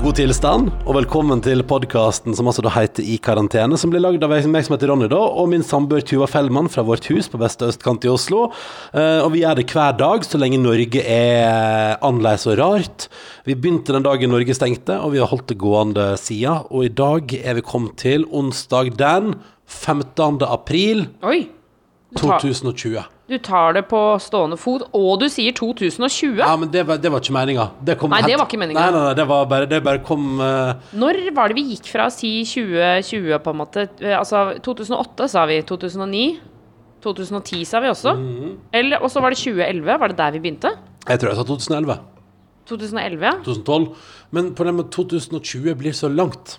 God tilstand, og velkommen til podkasten som altså da heter I karantene, som blir lagd av meg som heter Ronny, da, og min samboer Tuva Fellmann fra vårt hus på beste østkant i Oslo. Eh, og vi gjør det hver dag så lenge Norge er annerledes og rart. Vi begynte den dagen Norge stengte, og vi har holdt det gående siden. Og i dag er vi kommet til onsdag den 15. april Oi! Tar, 2020. du tar det på stående fot, og du sier 2020. Ja, men det var, det var ikke meninga. Det kom Nei, det var ikke meningen. Nei, nei, nei, det var bare, det bare kom uh... Når var det vi gikk fra å si 2020, på en måte? Eh, Altså, 2008 sa vi. 2009. 2010 sa vi også. Mhm. Eller, og så var det 2011. Var det der vi begynte? Jeg tror jeg sa 2011. 2011, ja. 2012. Men på den med 2020 blir så langt.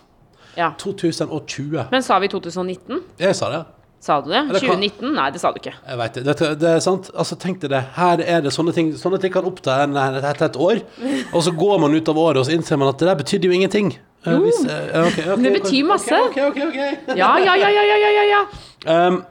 ja. 2020. Men sa vi 2019? Jeg sa det. Sa du det? det hva- 2019? Nei, det sa du ikke. Jeg vet det. Det er sant. Altså, tenk deg det. Her er det sånne ting Sånne ting kan oppta en etter et år. Og så går man ut av året, og så innser man at det der betydde jo ingenting. Eh, Jo. hvis, eh, okay, ok, ok, Det betyr masse. Ok, ok, ok, ok. Ja, ja, ja, ja, ja, ja, ja, ja. Um,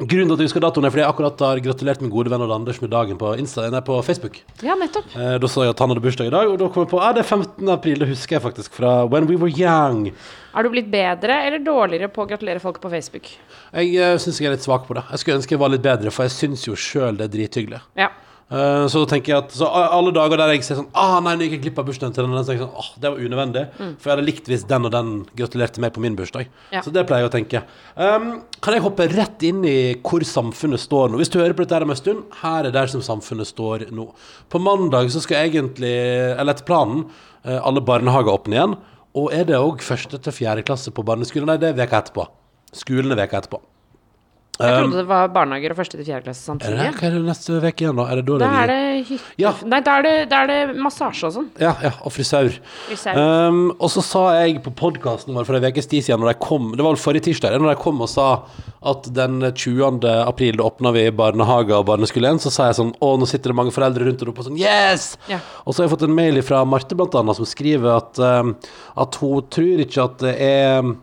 grunnen til at jeg husker datoen, er fordi jeg akkurat har gratulert min gode venn Odd Anders med dagen på, Insta, nei, på Facebook. Ja, nettopp. Eh, da så jeg at han hadde bursdag i dag, og da kom jeg på det er 15. april. Det husker jeg faktisk fra When We Were Young. Er du blitt bedre eller dårligere på å gratulere folk på Facebook? Jeg uh, syns jeg er litt svak på det. Jeg skulle ønske jeg var litt bedre, for jeg syns jo sjøl det er drithyggelig. Ja. Eh, så tenker jeg at Så alle dager der jeg ser sånn Ah, nei, nå gikk jeg glipp av bursdagen til den. Så tenker jeg sånn, ah, det var unødvendig. For jeg hadde likt hvis den og den gratulerte meg på min bursdag. Ja. Så det pleier jeg å tenke. Um, kan jeg hoppe rett inn i hvor samfunnet står nå? Hvis du hører på dette her om en stund, her er der som samfunnet står nå. På mandag så skal egentlig, eller etter planen, eh, alle barnehager åpne igjen. Og er det òg første til fjerde klasse på barneskolen? Nei, det er veka etterpå. Skolen er veka etterpå. Jeg Um, trodde det var barnehager og første til fjerde klasse Er det samtidig. Hva er det neste uke igjen, da? Er det da Da det er det hytte... Ja. Nei, da er det, da er det massasje og sånn. Ja, ja, og frisør. Frisør. Um, og så sa jeg på podkasten vår for en ukes tid siden, når de kom, det var vel forrige tirsdag, når de kom og sa at den 20. april åpna vi barnehage og barneskole igjen, så sa jeg sånn Å, nå sitter det mange foreldre rundt og roper sånn Yes! Ja. Og så har jeg fått en mail fra Marte, blant annet, som skriver at, um, at hun tror ikke at det er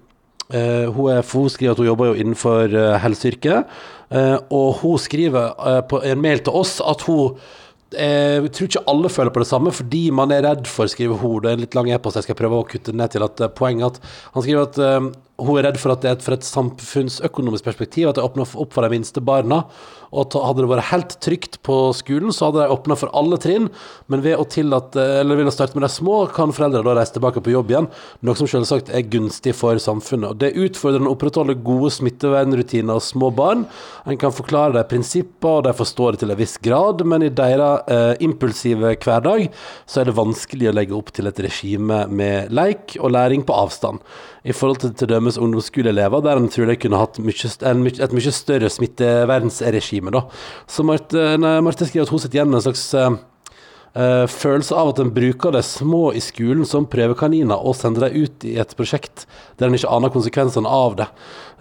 hun, er, hun skriver at hun jobber jo innenfor uh, helseyrket, eh, og hun skriver eh, på en mail til oss at hun eh, Jeg tror ikke alle føler på det samme, fordi man er redd for, skriver hun, det er en litt lang e-post, jeg skal prøve å kutte ned til at eh, poenget at Han skriver at eh, hun er redd for at det er for et samfunnsøkonomisk perspektiv at det åpner opp for de minste barna. Og at hadde det vært helt trygt på skolen, så hadde de åpna for alle trinn. Men ved å, tillate, ved å starte med de små, kan foreldre reise tilbake på jobb igjen. Noe som selvsagt er gunstig for samfunnet. Og Det er utfordrende å opprettholde gode smittevernrutiner hos små barn. En kan forklare de prinsipper, og de forstår det til en viss grad, men i deres eh, impulsive hverdag så er det vanskelig å legge opp til et regime med leik og læring på avstand. I forhold til dømes ungdomsskoleelever, der en tror de kunne hatt mye, en, et mye større smittevernregime. Så nei, Marte skriver at hun sitter igjen med en slags eh, eh, følelse av at en bruker de små i skolen som prøvekaniner og sender dem ut i et prosjekt der en ikke aner konsekvensene av det.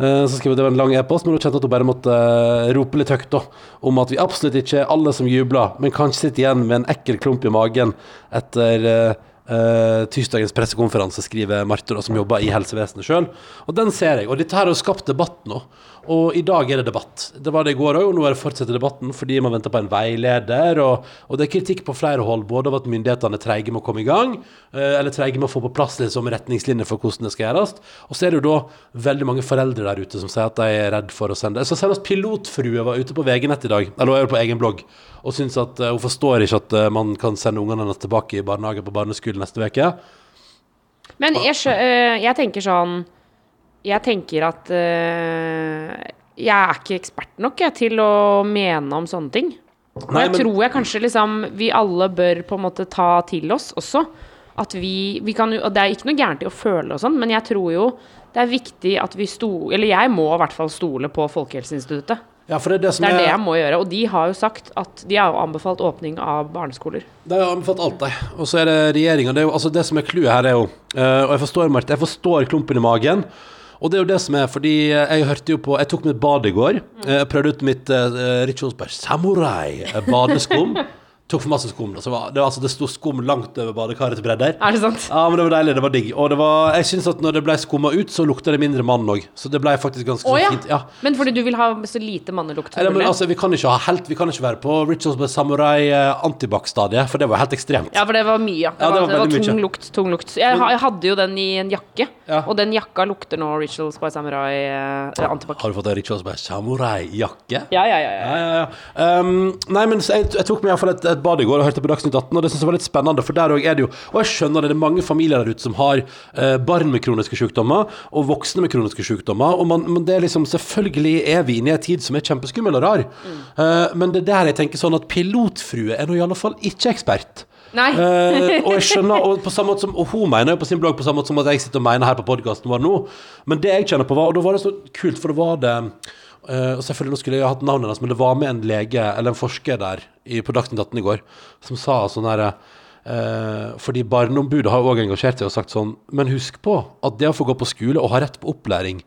Uh, så skriver hun det var en lang e-post, men hun kjente at hun bare måtte uh, rope litt høyt da, om at vi absolutt ikke er alle som jubler, men kanskje sitter igjen med en ekkel klump i magen etter eh, tirsdagens pressekonferanse, skriver Marte, som jobber i helsevesenet sjøl. Og den ser jeg. Og dette her har skapt debatt nå. Og i dag er det debatt. Det var det i går òg, og nå er det fortsetter debatten fordi man venter på en veileder. Og, og det er kritikk på flere hold, både av at myndighetene er treige med å komme i gang, eh, eller treige med å få på plass liksom, retningslinjer for hvordan det skal gjøres. Og så er det jo da veldig mange foreldre der ute som sier at de er redd for å sende Så senest pilotfrue var ute på VG-nett i dag, eller hun er på egen blogg, og syns at eh, hun forstår ikke at eh, man kan sende ungene hennes tilbake i barnehage på barneskolen neste uke. Men jeg, jeg tenker sånn Jeg tenker at uh, jeg er ikke ekspert nok jeg, til å mene om sånne ting. Og jeg men- tror jeg kanskje liksom vi alle bør på en måte ta til oss også. At vi, vi kan Og det er ikke noe gærent i å føle og sånn, men jeg tror jo det er viktig at vi sto... Eller jeg må i hvert fall stole på Folkehelseinstituttet. Ja, for det er det som Det er det jeg må gjøre. Og de har jo sagt at De har anbefalt åpning av barneskoler. De har anbefalt alt, de. Og så er det regjeringa. Det, altså det som er clouet her, er jo eh, Og jeg forstår, Marte, jeg forstår klumpen i magen. Og det er jo det som er, fordi jeg hørte jo på Jeg tok mitt bad i går. Eh, Jeg prøvde ut mitt uh, eh, badeskum. tok for masse skum. da, Så var, det, var, altså, det sto skum langt over badekarets bredder. Er det sant? Ja, men det var deilig. Det var digg. Og det var, jeg synes at når det ble skumma ut, så lukta det mindre mann òg. Så det ble faktisk ganske Å ja. fint. Ja. Men fordi du vil ha så lite mannelukt? Eller, men, altså, vi kan ikke ha helt Vi kan ikke være på by Samurai eh, antibac-stadiet, for det var helt ekstremt. Ja, for det var mye. Ja. Det, Ja, det var, var det var tung lukt. tung lukt jeg, men, jeg hadde jo den i en jakke, Ja. og den jakka lukter nå Rituals by Samurai eh, antibac. Har du fått en Rituals by Samurai-jakke? Ja, ja, ja, ja. Ja, ja, ja. Um, nei, men jeg, jeg tok meg iallfall et, et, et bad i går og hørte på Dagsnytt 18, og det synes jeg var litt spennende, for der òg er det jo Og jeg skjønner det, det er mange familier der ute som har eh, barn med kroniske sykdommer, og voksne med kroniske sykdommer, og man, men det er liksom Selvfølgelig er vi inne i en tid som er kjempeskummel og rar, Eh, men det er der jeg tenker sånn at pilotfrue er nå i alle fall ikke ekspert. Eh, og jeg skjønner, og, på samme måte som, og hun mener jo på sin blogg på samme måte som at jeg sitter og mener her på podkasten vår nå. Men det jeg kjenner på, var Og da var det så kult, for det var det Og selvfølgelig skulle jeg hatt navnet hennes, men det var med en lege, eller en forsker der i, på Dagsnytt 18 i går, som sa sånn herre eh, fordi Barneombudet har òg engasjert seg og sagt sånn Men husk på at det å få gå på skole og ha rett på opplæring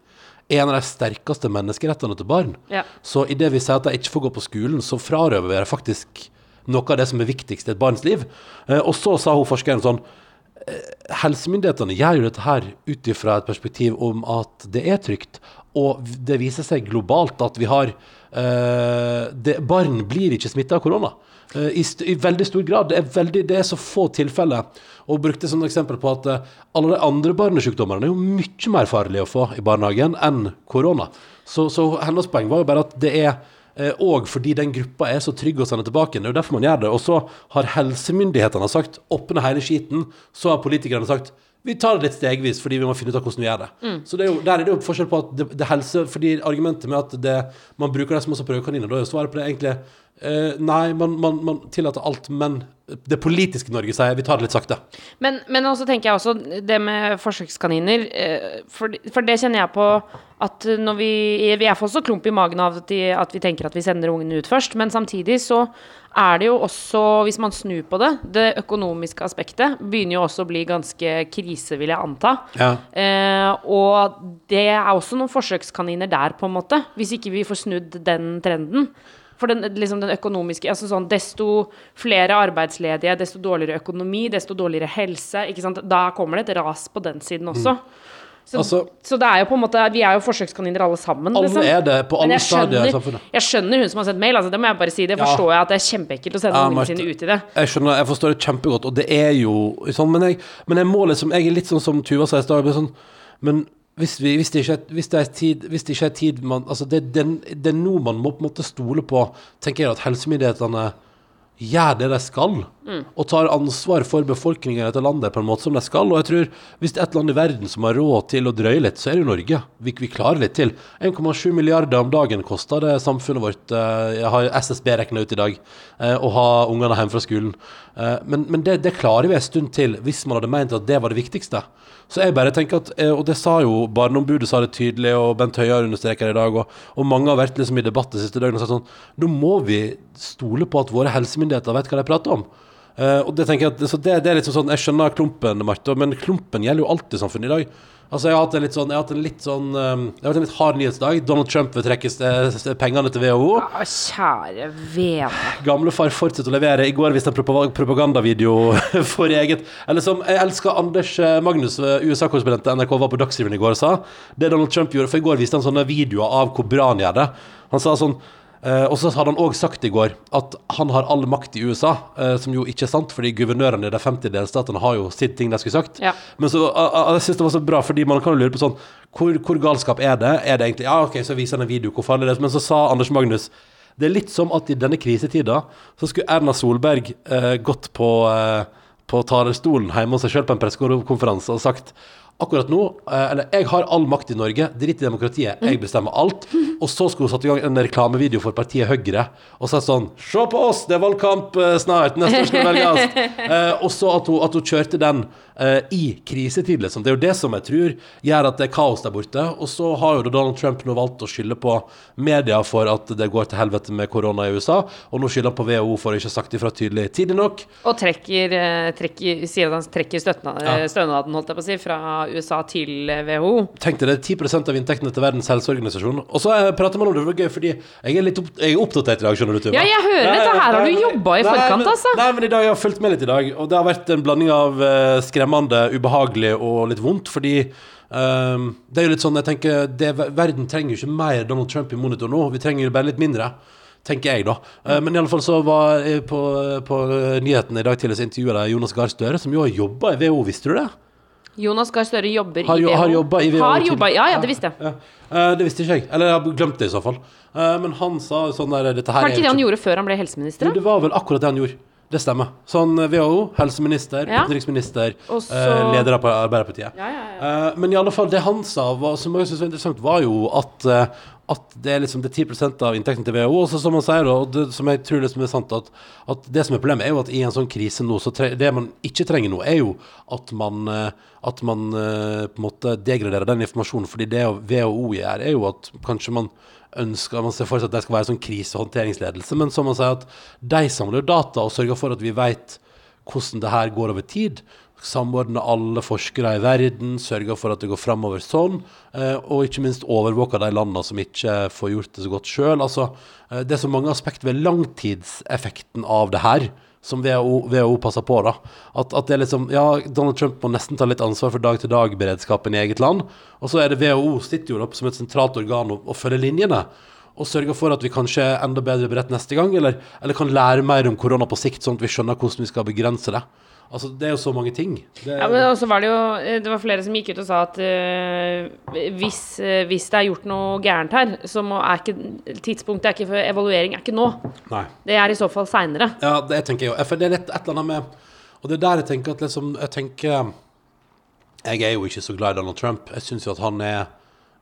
er en av de sterkeste menneskerettene til barn. Ja. Så idet vi sier at de ikke får gå på skolen, så frarøver vi dem faktisk noe av det som er viktigst i et barns liv. Eh, og så sa hun forskeren sånn eh, Helsemyndighetene gjør jo dette her ut ifra et perspektiv om at det er trygt. Og det viser seg globalt at vi har eh, det, Barn blir ikke smitta av korona. Eh, i, I veldig stor grad. Det er, veldig, det er så få tilfeller. Og brukte som eksempel på at eh, alle de andre barnesykdommene er jo mye mer farlige å få i barnehagen enn korona. Så, så hennes poeng var jo bare at det er og fordi den gruppa er så trygg å sende tilbake. Det er jo derfor man gjør det. Og så har helsemyndighetene sagt 'åpne hele skiten'. Så har politikerne sagt vi tar det litt stegvis fordi vi må finne ut av hvordan vi gjør det. Så det er jo, der er det jo forskjell på at det, det helse Fordi argumentet med at det, man bruker det som også prøvekaniner, da er jo svaret på det egentlig eh, Nei, man, man, man tillater alt, men det politiske Norge sier vi tar det litt sakte. Men, men også tenker jeg også det med forsøkskaniner eh, for, for det kjenner jeg på at når vi Vi er også klump i magen av at, de, at vi tenker at vi sender ungene ut først, men samtidig så er det jo også, hvis man snur på det, det økonomiske aspektet begynner jo også å bli ganske krise, vil jeg anta. Ja. Eh, og det er også noen forsøkskaniner der, på en måte, hvis ikke vi får snudd den trenden. For den, liksom den økonomiske altså sånn, Desto flere arbeidsledige, desto dårligere økonomi, desto dårligere helse. Da kommer det et ras på den siden også. Så, Altså- så det er jo på en måte Vi er jo forsøkskaniner alle sammen. Alle liksom. er det på alle stadier i samfunnet. Jeg skjønner hun som har sendt mail. Altså, det må jeg bare si. Det Ja. forstår jeg at det er kjempeekkelt å sende Ja, ungene sine ut i det. Jeg skjønner, jeg forstår det kjempegodt, og det er jo sånn, men jeg, men jeg må liksom Jeg er litt sånn som Tuva sa i stad, men sånn Men hvis, vi, hvis, det ikke er, hvis det er tid Hvis det ikke er tid man, Altså, det, det, det er nå man må på en måte stole på, tenker jeg, at helsemyndighetene gjør det de skal, og tar ansvar for befolkningen i dette landet på en måte som de skal. Og jeg tror hvis det er et land i verden som har råd til å drøye litt, så er det jo Norge. Vi, vi klarer litt til. 1,7 milliarder om dagen koster det samfunnet vårt. eh, Jeg har SSB regna ut i dag, eh, å ha ungene hjemme fra skolen. Eh, Men, men det, det klarer vi en stund til, hvis man hadde ment at det var det viktigste. Så jeg bare tenker at, eh, og det sa jo Barneombudet sa det tydelig, og Bent Høie har understreket det i dag, og, og mange har vært liksom i debatt de siste døgnet og sagt sånn Nå må vi stole på at våre helsemyndigheter vet hva de prater om. Uh, og det tenker jeg at, så det, det er litt sånn, Jeg skjønner klumpen, Marte, men klumpen gjelder jo alltid samfunnet i dag. Altså Jeg har hatt en litt sånn Jeg har hatt en litt sånn um, har hatt en litt hard nyhetsdag. Donald Trump vil trekke st- pengene til WHO. Ja, kjære vene. Gamlefar fortsetter å levere. I går viste en propa- propagandavideo for eget Eller som jeg elsker Anders eh, Magnus, eh, USA-korrespondent til NRK, var på Dagsrevyen i går og sa. Det Donald Trump gjorde For i går viste han sånne videoer av hvor bra han gjør det. Han sa sånn eh, og så hadde han òg sagt i går at han har all makt i USA, uh, som jo ikke er sant, fordi guvernørene i de 50 delstatene har jo sitt ting de skulle sagt. Ja. Men så, uh, jeg synes det var så bra, fordi man kan jo lure på sånn hvor, hvor galskap er det? Er det egentlig Ja, OK, så viser han en video, hvor farlig det er. Men så sa Anders Magnus det er litt som at i denne krisetida så skulle Erna Solberg gått på, på talerstolen hjemme hos seg sjøl på en pressekonferanse og sagt Akkurat nå, eh, eller jeg har all makt i Norge, drit i demokratiet, jeg bestemmer alt. Og så skulle hun satt i gang en reklamevideo for partiet Høyre og sagt sånn Se på oss, det er valgkamp eh, snart, neste år skal det velges. Eh, og så at hun, at hun kjørte den eh, i krisetid, liksom. Det er jo det som jeg tror gjør at det er kaos der borte. Og så har jo Donald Trump nå valgt å skylde på media for at det går til helvete med korona i USA, og nå skylder han på WHO for å ikke ha sagt ifra tydelig tidlig nok. Og trekker, eh, trekker, sier at han trekker støtna- Ja. stønaden holdt jeg på å si, fra USA til eh, WHO. Tenk deg det, 10% av inntektene til Verdens helseorganisasjon. Og så er prater man om det, det var gøy, fordi jeg er litt opp, jeg er oppdatert i dag, skjønner du, Tuva. Ja, jeg hører Nei, dette. Her har du jobba i nei, forkant, altså. Nei, men i dag jeg har fulgt med litt i dag, og det har vært en blanding av eh, skremmende, ubehagelig og litt vondt, fordi um, det er jo litt sånn, jeg tenker, det, verden trenger jo ikke mer Donald Trump i monitor nå, vi trenger jo bare litt mindre. Tenker jeg, da. Eh, men i alle fall så var jeg på, på nyhetene i dag tidlig så intervjuet jeg Jonas Gahr Støre, som jo har jobba i WHO, visste du det? Jonas Gahr Støre jobber Har i WHO. har jobbet i WHO Har jobba, ja, ja, det visste jeg. Ja. Eh, det visste ikke jeg. Eller jeg har glemt det i så fall. Eh, men han sa sånn der Dette her Var det ikke det han gjorde før han ble helseminister? Jo, det var vel akkurat det han gjorde. Det stemmer. Sånn eh, WHO, helseminister, Ja. utenriksminister, Og så- eh, leder av Arbeiderpartiet. Ja, ja, ja. Eh, men i alle fall, det han sa, var, som jeg synes var interessant, var jo at, eh, at det er liksom det er 10 av inntekten til WHO. Og så som han sier, og det, som jeg tror liksom er sant, at, at det som er problemet, er jo at i en sånn krise nå, så tre, det man ikke trenger nå, er jo at man, eh, at man eh, på en måte degraderer den informasjonen. fordi det WHO gjør, er jo at kanskje man ønsker Man ser for seg at det skal være sånn krisehåndteringsledelse, men som man sier, at de samler data og sørger for at vi vet hvordan det her går over tid. Samordne alle forskere i verden, sørge for at det går framover sånn. eh, Og ikke minst overvåke de landene som ikke får gjort det så godt sjøl. Altså, eh, det er så mange aspekter ved langtidseffekten av det her som WHO, WHO passer på. da. At, at det er liksom, ja, Donald Trump må nesten ta litt ansvar for dag-til-dag-beredskapen i eget land. Og så er det WHO sitter jo opp som et sentralt organ og, og følger linjene. Og sørger for at vi kanskje er enda bedre beredt neste gang, eller, eller kan lære mer om korona på sikt, sånn at vi skjønner hvordan vi skal begrense det. Altså, Det er jo så mange ting. Det, Ja, men også var det jo eh, Det var flere som gikk ut og sa at uh, hvis, uh, hvis det er gjort noe gærent her, så må, er ikke tidspunktet er ikke for evaluering er ikke nå. Nei. Det er i så fall seinere. Ja, det tenker jeg jo. For det er litt et eller annet med Og det er der jeg tenker at liksom Jeg tenker Jeg er jo ikke så glad i Donald Trump. Jeg syns jo at han er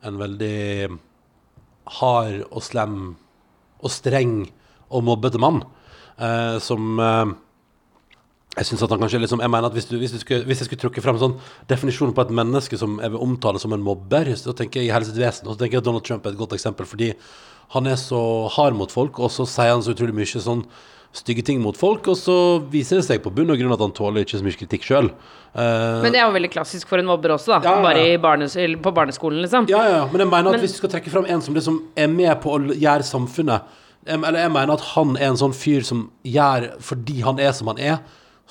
en veldig hard og slem og streng og mobbete mann. uh, som jeg synes at han kanskje liksom, jeg mener at hvis, du, hvis, du skulle, hvis jeg skulle trukke frem sånn definisjonen på et menneske som jeg vil omtale som en mobber, så tenker jeg i vesen, og så tenker jeg at Donald Trump er et godt eksempel, fordi han er så hard mot folk, og så sier han så utrolig mye sånn stygge ting mot folk, og så viser det seg på bunn og grunn at han tåler ikke så mye kritikk sjøl. Men det er jo veldig klassisk for en mobber også, da. Ja, ja. Bare i barnes, på barneskolen, liksom. Ja, ja, men jeg mener at Men- hvis du skal trekke fram en som liksom er med på å gjøre samfunnet Eller jeg mener at han er en sånn fyr som gjør fordi han er som han er,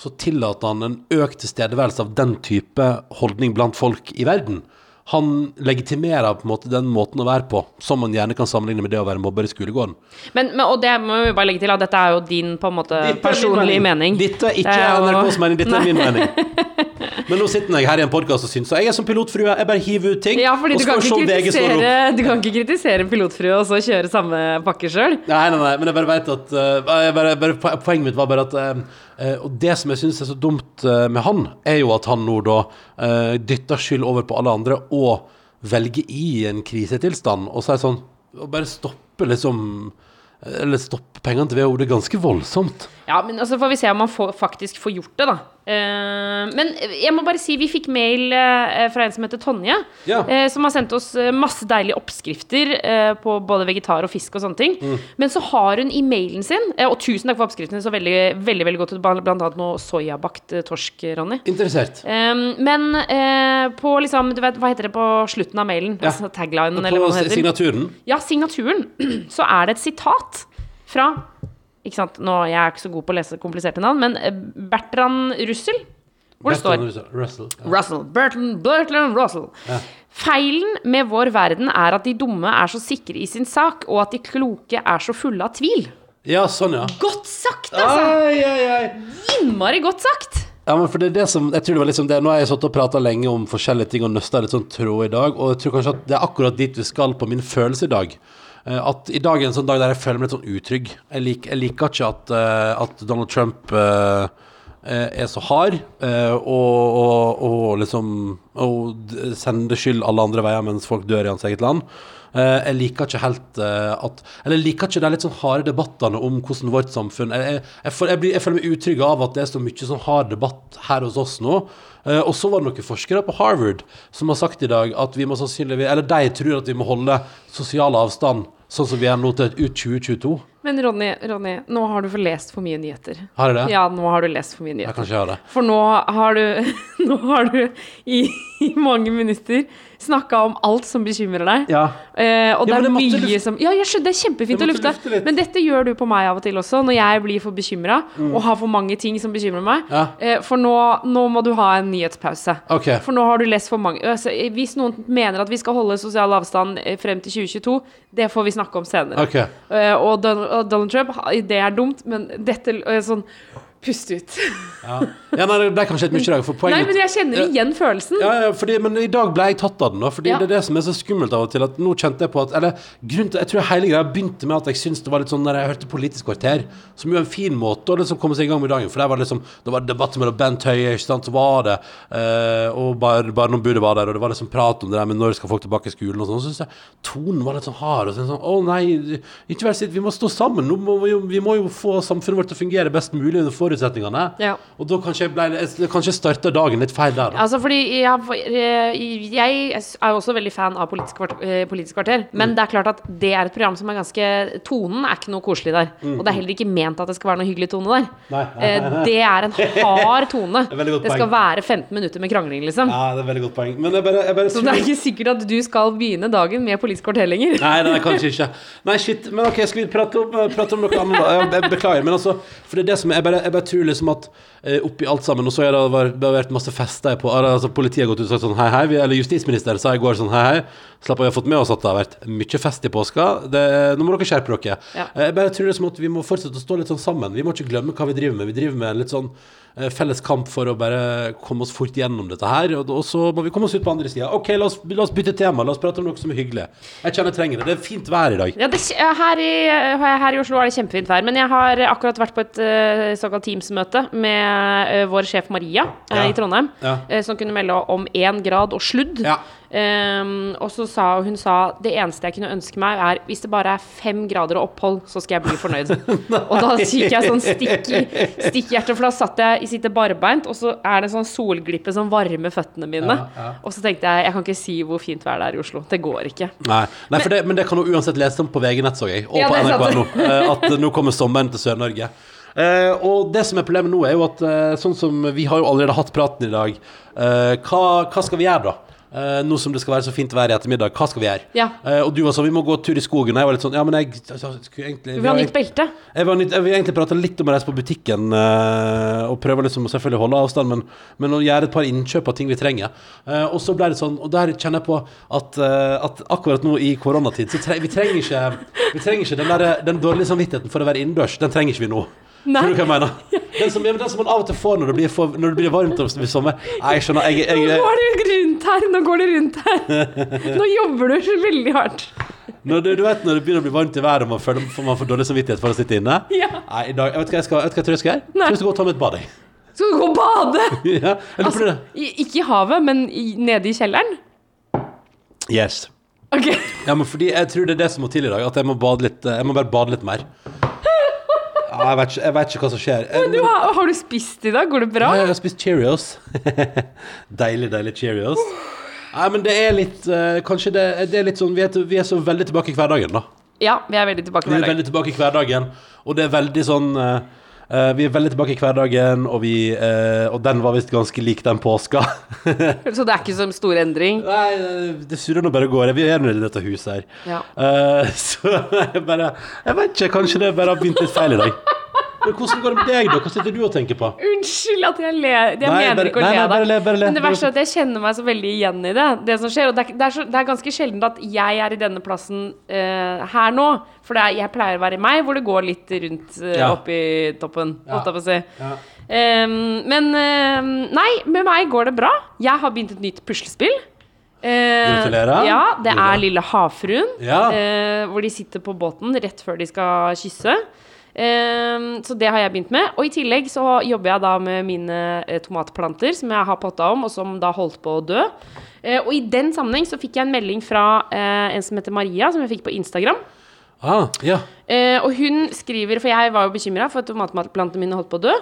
så tillater han en økt tilstedeværelse av den type holdning blant folk i verden. Han legitimerer på en måte den måten å være på, som man gjerne kan sammenligne med det å være mobber i skolegården. Men, men, og det må vi bare legge til at dette er jo din på en måte personlige mening. Dette er ikke er NRKs mening, dette er min mening. Men nå sitter jeg her i en podkast og syns så jeg er som pilotfrue. Jeg bare hiver ut ting. Ja, fordi du kan, du kan ikke kritisere en pilotfrue og så kjøre samme pakke sjøl. Nei, nei, nei, men jeg bare vet at jeg bare, bare, Poenget mitt var bare at eh, Og det som jeg syns er så dumt med han, er jo at han nå da uh, dytter skyld over på alle andre og velger i en krisetilstand og så er det sånn Og bare stoppe liksom Eller stoppe pengene til WHO. Det er ganske voldsomt. Ja, men altså får vi se om man får, faktisk får gjort det, da. Uh, men jeg må bare si vi fikk mail uh, fra en som heter Tonje, Ja. uh, som har sendt oss masse deilige oppskrifter på både vegetar og fisk og sånne ting. Mm. Men så har hun i mailen sin, og tusen takk for oppskriftene, så veldig, veldig, veldig godt ut, blant annet noe soyabakt torsk, Ronny. Interessert. Um, men på liksom, du vet, hva heter det på slutten av mailen? Ja. Altså taglinen, eller hva det heter. signaturen. Ja, signaturen. Så er det et sitat fra ikke sant, nå, Jeg er ikke så god på å lese kompliserte navn, men eh, Bertrand Russell. Hvor det står Russell. Ja. Russell. Bertrand, Bertrand Russell. Feilen med vår verden er at de dumme er så sikre i sin sak, og at de kloke er så fulle av tvil. ja, sånn, ja. Godt sagt, altså! Ai, ai, ai. Innmari godt sagt! Ja, men for det er det som Jeg tror det var liksom det Nå har jeg satt og prata lenge om forskjellige ting og nøsta litt sånn tråd i dag, og jeg tror kanskje at det er akkurat dit vi skal på min følelse i dag. Eh, At i dag er en sånn dag der jeg føler meg litt sånn utrygg. Jeg, lik, jeg liker ikke at, eh, at Donald Trump eh, er så hard uh, og, og, og liksom Og sender skyld alle andre veier mens folk dør i hans eget land. Eh, jeg liker ikke helt eh, at Eller jeg liker ikke de litt sånn harde debattene om hvordan vårt samfunn Jeg, jeg, jeg, jeg, blir, jeg føler meg utrygg av at det er så mye sånn hard debatt her hos oss nå. Eh, og så var det noen forskere på Harvard som har sagt i dag at vi må sannsynligvis Eller de tror at vi må holde sosial avstand sånn som vi er nå til ut 2022. Men Ronny, Ronny, nå har du forlest for mye nyheter. Har jeg det? Ja, nå har du lest for mye Jeg nyheter. kan ikke gjøre det. For nå har du, nå har du i, i mange minutter snakka om alt som bekymrer deg. Ja. Eh, og Ja, det er mye luft... som Ja, jeg skjønner, det er kjempefint å lufte. lufte. Men dette gjør du på meg av og til også, når jeg blir for bekymra og har for mange ting som bekymrer meg. Ja. Eh, for nå, nå må du ha en nyhetspause. Okay. For nå har du lest for mange altså, Hvis noen mener at vi skal holde sosial avstand eh, frem til 2022, det får vi snakke om senere. Okay. Eh, og, Don og Donald Trump, det er dumt, men dette eh, sånn Pust ut. Ja. ja, nei, det ble kanskje litt mye i dag. Nei, men jeg kjenner igjen følelsen. Ja, ja, fordi, men i dag ble jeg tatt av den, da. Fordi det er det som er så skummelt av og til. At nå kjente jeg på at Eller grunnen til Jeg tror hele greia begynte med at jeg syntes det var litt sånn Når jeg hørte Politisk kvarter, som jo er en fin måte å liksom komme seg i gang med dagen. For der var det liksom Det var debatt mellom Bent Høie, ikke sant, så var det eh, Og bare, Barneombudet var der, og det var liksom prat om det der med når skal folk tilbake i skolen og sånn. Så syns jeg tonen var litt sånn hard. Og så sånn Å nei, ikke vær sint, vi må stå sammen. Må vi, vi må jo få samfunnet vårt til å fungere best mulig under forutsetningene. Ja. Og da kanskje jeg ble jeg, Kanskje starta dagen litt feil der, da. Altså fordi jeg, eh, Jeg er også veldig fan av Politisk, kvart, eh, politisk kvarter. Mm. Men det er klart at det er et program som er ganske Tonen er ikke noe koselig der. Og det er heller ikke ment at det skal være noe hyggelig tone der. Mm. Nei. Eh, Det er en hard tone. det, Det skal være 15 minutter med krangling, liksom. Ja, det er veldig godt poeng. Men jeg bare, bare Så det er ikke sikkert at du skal begynne dagen med Politisk kvarter lenger. Nei, nei, kanskje ikke. Nei, shit. Men ok, skal vi prate om, prate om noe annet? Jeg, beklager. Men altså, for det er det som jeg bare, jeg bare tror liksom at eh, oppi alt sammen Og så har det vært masse fester på altså, Politiet har gått ut og sagt sånn hei, hei. Eller justisministeren sa i går sånn hei, hei. Slapp av, vi har fått med oss at det har vært mye fest i påska. Det, nå må dere skjerpe dere. Ja. Eh, Jeg bare tror det er som at vi må fortsette å stå litt sånn sammen. Vi må ikke glemme hva vi driver med. Vi driver med en litt sånn eh, felles kamp for å bare komme oss fort gjennom dette her. Og, og så må vi komme oss ut på andre sida. OK, la oss, la oss bytte tema. La oss prate om noe som er hyggelig. Jeg kjenner jeg trenger det. Det er fint vær i dag. Ja, det, her, i, her i Oslo er det kjempefint vær. Men jeg har akkurat vært på et eh, såkalt Teams-møte med vår sjef Maria Ja. i Trondheim, Ja. som kunne melde om én grad og sludd. Ja. Ehm, og så sa hun sa det eneste jeg kunne ønske meg, er hvis det bare er fem grader og opphold, så skal jeg bli fornøyd. og da fikk jeg sånn stikk i stikkhjertet, for da satt jeg i sitte barbeint, og så er det sånn solglippe som varmer føttene mine. Ja, ja. Og så tenkte jeg jeg kan ikke si hvor fint vær det er i Oslo. Det går ikke. Nei, Nei for det, men det kan du uansett lese om på VG Nett, så jeg. Og Ja, på nrk.no. eh, At nå kommer sommeren til Sør-Norge. Uh, og det som er problemet nå, er jo at uh, sånn som vi har jo allerede hatt praten i dag, uh, hva, hva skal vi gjøre da? Eh, nå som det skal være så fint vær i ettermiddag, hva skal vi gjøre? Ja. Uh, og du var sånn, vi må gå tur i skogen. Og jeg var litt sånn, ja, men jeg, altså, skulle egentlig Vi har har nytt belte. jeg, var jeg vil egentlig prate litt om å reise på butikken uh, og prøve liksom å selvfølgelig holde avstand, men, men å gjøre et par innkjøp av ting vi trenger. Og så ble det sånn, og der kjenner jeg på at, at akkurat nå i koronatid, så tre, vi trenger ikke, vi trenger ikke den, der, den dårlige samvittigheten for å være innendørs. Den trenger ikke vi nå. Nei. Skjønner du hva jeg mener? Den som, ja, men den som man av og til får når det blir, for, når det blir varmt om sommer. Nei, jeg skjønner. Jeg, jeg, Nå går det rundt her, nå går det rundt her. Nå jobber du så veldig hardt. når, du, du vet når det begynner å bli varmt i været og man føler man får dårlig samvittighet for å sitte inne? Ja. Nei, i dag, jeg vet hva jeg, skal, vet hva jeg tror jeg skal gjøre? Jeg skal gå og ta meg et bad. Skal du gå og bade? ja, eller Altså, ikke i havet, men i, nede i kjelleren? Yes. Okay. Ja, men fordi jeg tror det er det som må til i dag. At jeg må bade litt Jeg må bare bade litt mer. Ja, jeg, vet ikke, jeg vet ikke hva som skjer. Men Du har, har du spist i dag? Går det bra? Ja, jeg har spist Cheerios. deilig, deilig Cheerios. Nei, men det er litt eh, Kanskje det, det er litt sånn vi er, vi er så veldig tilbake i hverdagen, da. Ja, vi er veldig tilbake Vi er veldig tilbake i hverdagen, og det er veldig sånn eh, Vi er veldig tilbake i hverdagen, og, vi, uh, og den var visst ganske lik den påska. Så det er ikke så stor endring? Nei, det surrer nå bare går. Vi er nå i dette huset her. Ja. Uh, så jeg bare Jeg vet ikke, kanskje det bare har begynt litt feil i dag. Men hvordan går det med deg, da? Hva sitter du og tenker på? Unnskyld at jeg ler. Jeg Nei, mener bare- ikke å nei, le nei, bare le, bare le. Men det verste er at jeg kjenner meg så veldig igjen i det. Det som skjer, og det er, det er, så, det er ganske sjelden at jeg er i denne plassen uh, her nå. For det er, jeg pleier å være i meg, hvor det går litt rundt uh, Ja. opp i toppen. Holdt jeg på å si. Ja. Um, men uh, nei, med meg går det bra. Jeg har begynt et nytt puslespill. Eh, Gratulerer. Ja, det er Lille havfruen. Ja. hvor de sitter på båten rett før de skal kysse. Ehm, så det har jeg begynt med. Og i tillegg så jobber jeg da med mine eh, tomatplanter som jeg har potta om, og som da holdt på å dø. Eh, og i den sammenheng så fikk jeg en melding fra eh, en som heter Maria, som jeg fikk på Instagram. Ah, ja. Eh, og hun skriver, for jeg var jo bekymra for at tomatplantene mine holdt på å dø,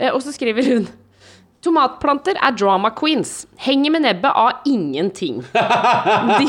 eh, og så skriver hun Tomatplanter er drama queens. Henger med nebbet av ingenting. De,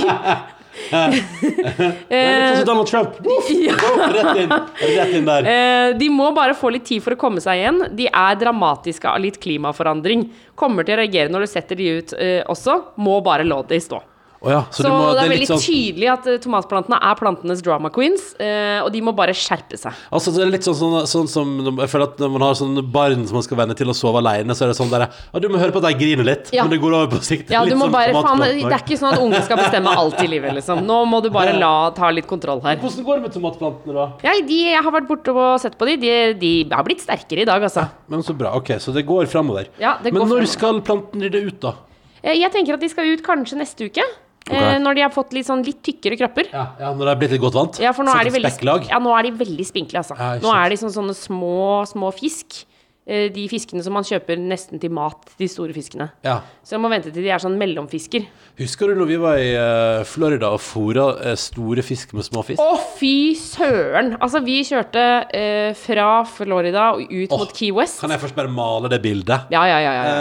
sånn som Donald Trump. Uff, Rett inn, rett inn der. Eh, de må bare få litt tid for å komme seg igjen. De er dramatiske av litt klimaforandring. Kommer til å reagere når du setter de ut eh, også. Må bare la det stå. Å ja, så, Så, må, det er veldig sånn tydelig at eh, tomatplantene er plantenes drama queens, eh, og de må bare skjerpe seg. Altså det er litt sånn, sånn, sånn som Jeg føler at når man har sånne barn som man skal venne til å sove alene, så er det sånn der Ja, du må høre på at de griner litt, Ja. men det går over på sikt. Ja, sånn bare, faen, det er ikke sånn at unge skal bestemme alt i livet, liksom. Nå må du bare la ta litt kontroll her. Hvordan går det med tomatplantene, da? Ja, de, jeg har vært borte og sett på de. De, de har blitt sterkere i dag, altså. Men så bra. Ok, så det går framover. Ja, Men når fremover. skal plantene rydde ut, da? Eh, Jeg tenker at de skal ut kanskje neste uke. Ok. Eh, når de har fått litt sånn litt tykkere kropper. Ja, ja Når de er blitt litt godt vant? Ja, for nå er de veldig, Spekklag? ja, nå er de veldig spinkle, altså. Ja, nå er de sånn sånne små, små fisk. Eh, De fiskene som man kjøper nesten til mat, de store fiskene. Ja. Så jeg må vente til de er sånn mellomfisker. Husker du når vi var i eh, Florida og fôra eh, store fisk med små fisk? Å, fy søren! Altså, vi kjørte eh, fra Florida og ut oh, mot Key West. Kan jeg først bare male det bildet? Ja, ja, ja. ja.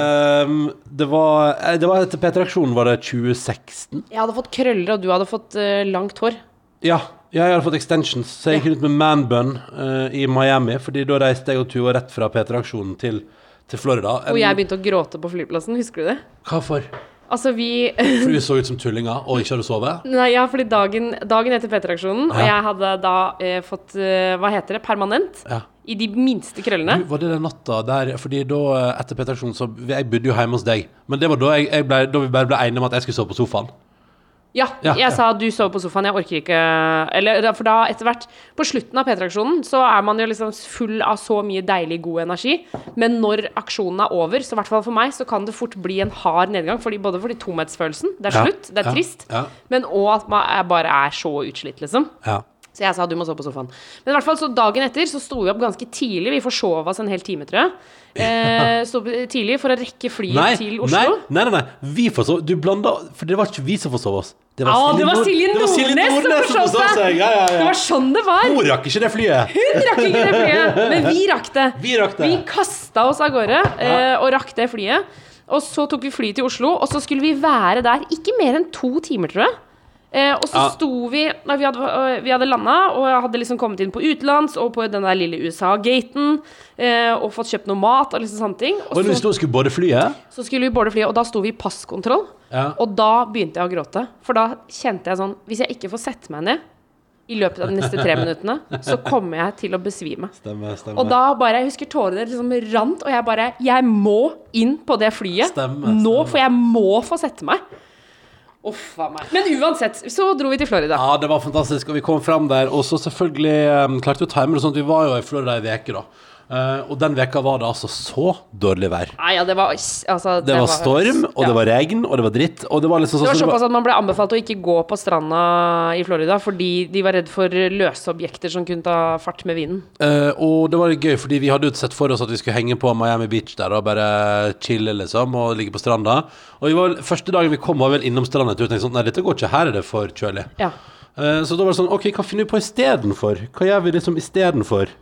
Ehm, det var, det var etter P3-aksjonen, var det 2016? Jeg hadde fått krøller, og du hadde fått uh, langt hår. Ja, jeg hadde fått extensions, så jeg gikk rundt med manbun uh, i Miami. Fordi da reiste jeg og Tuva rett fra P3-aksjonen til, til Florida. Og jeg begynte å gråte på flyplassen, husker du det? Hva for? Altså, vi For du så ut som tullinger og ikke hadde sovet? Nei, ja, fordi dagen, dagen etter P3-aksjonen, og jeg hadde da eh, fått eh, Hva heter det? Permanent? Ja. I de minste krøllene. Du, var det den natta der Fordi da, eh, etter P3-aksjonen, så Jeg bodde jo hjemme hos deg. Men det var da, jeg, jeg ble, da vi bare ble enige om at jeg skulle sove på sofaen. Ja, jeg ja. sa du sover på sofaen, jeg orker ikke Eller for da, etter hvert, på slutten av P3-aksjonen, så er man jo liksom full av så mye deilig, god energi. Men når aksjonen er over, så i hvert fall for meg, så kan det fort bli en hard nedgang. Fordi, både fordi tomhetsfølelsen, det er slutt, det er trist, men òg at man bare er så utslitt, liksom. Ja. Så jeg sa du må sove på sofaen. Men i hvert fall så dagen etter så sto vi opp ganske tidlig. Vi forsov oss en hel time, tror jeg. Eh, sto opp tidlig for å rekke flyet Nei, til nei, Oslo. nei, nei, nei. Vi forsov Du blanda For det var ikke vi som forsov oss. Det var ah, det var Silje Nordnes som Nordnes som forsov forsov seg. Ja, Ja, ja, Det var sånn det var! Hun rakk ikke det flyet. Hun rakk ikke det flyet, men vi rakk det. Vi rakk det. Vi kasta oss av gårde eh, og rakk det flyet. Og så tok vi flyet til Oslo, og så skulle vi være der ikke mer enn to timer, tror jeg. Eh, og så Ja. sto vi Nei, vi hadde, øh, vi hadde landa, og jeg hadde liksom kommet inn på utenlands og på den der lille USA-gaten eh, og fått kjøpt noe mat og liksom sånne ting. Og Og så, skulle både flyet så skulle vi både flyet, og da sto vi i passkontroll. Ja. Og da begynte jeg å gråte. For da kjente jeg sånn Hvis jeg ikke får sette meg ned i løpet av de neste tre minuttene, så kommer jeg til å besvime. Stemmer, stemmer. Og da bare, jeg husker tårene liksom rant, og jeg bare Jeg må inn på det flyet Stemmer, nå, for jeg må få sette meg. Uff meg. Men uansett, så dro vi til Florida. Ja, det var fantastisk, og vi kom frem der. Og så selvfølgelig um, klarte vi å time det sånn at vi var jo i Florida ei uke, da. Eh, og den veka var det altså så dårlig vær. Nei, ja, det var altså, Det var storm, og ja. det var regn, og det var dritt. Og det var liksom Det sånn var så såpass at man ble anbefalt å ikke gå på stranda i Florida fordi de var redd for løse objekter som kunne ta fart med vinden. Uh, og det var gøy, fordi vi hadde jo sett for oss at vi skulle henge på Miami Beach der og bare chille, liksom, og ligge på stranda. Og var, første dagen vi kom, var vel innom stranda og tenkte sånn Nei, dette går ikke, her er det for kjølig. Ja. Uh, så da var det sånn OK, hva finner vi på istedenfor? Hva gjør vi liksom istedenfor?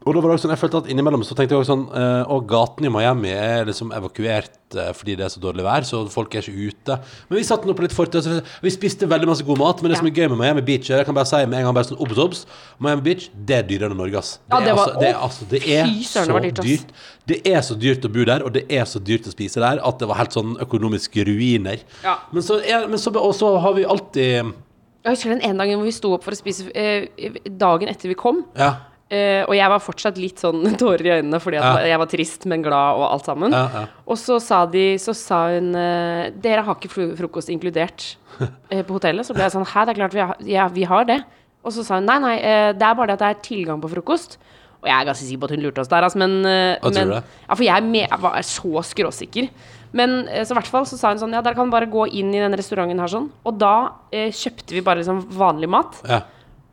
Og da var det også sånn, jeg følte at innimellom så tenkte jeg også sånn eh, Og gaten i Miami er liksom evakuert eh, fordi det er så dårlig vær, så folk er ikke ute. Men vi satt nå på litt fortau. Vi spiste veldig masse god mat, men det som er gøy med Miami Beach, er, jeg kan bare si med en gang bare sånn obs, obs Miami Beach, det er dyrere enn Norge, ass. Det, Ja, det er, var- altså, det, er, altså, det er fy søren, det dyrt, dyrt. Det er så dyrt å bo der, og det er så dyrt å spise der, at det var helt sånn økonomiske ruiner. Ja. Men så, er, men så, og så har vi alltid Jeg husker den ene dagen hvor vi sto opp for å spise eh, dagen etter vi kom. Ja. Eh, og jeg var fortsatt litt sånn tårer i øynene fordi at Ja. jeg var trist, men glad og alt sammen. Ja, ja. Og så sa, de, så sa hun uh, Dere har ikke frokost inkludert uh, på hotellet. Så ble jeg sånn Hæ, det er klart vi har, ja, vi har det. Og så sa hun nei, nei, det er bare det at det er tilgang på frokost. Og jeg er ganske sikker på at hun lurte oss der, altså, men, men? Ja, for jeg, er med, jeg var så skråsikker. Men så i hvert fall så sa hun sånn Ja, dere kan bare gå inn i den restauranten her sånn. Og da kjøpte vi bare liksom vanlig mat. ja.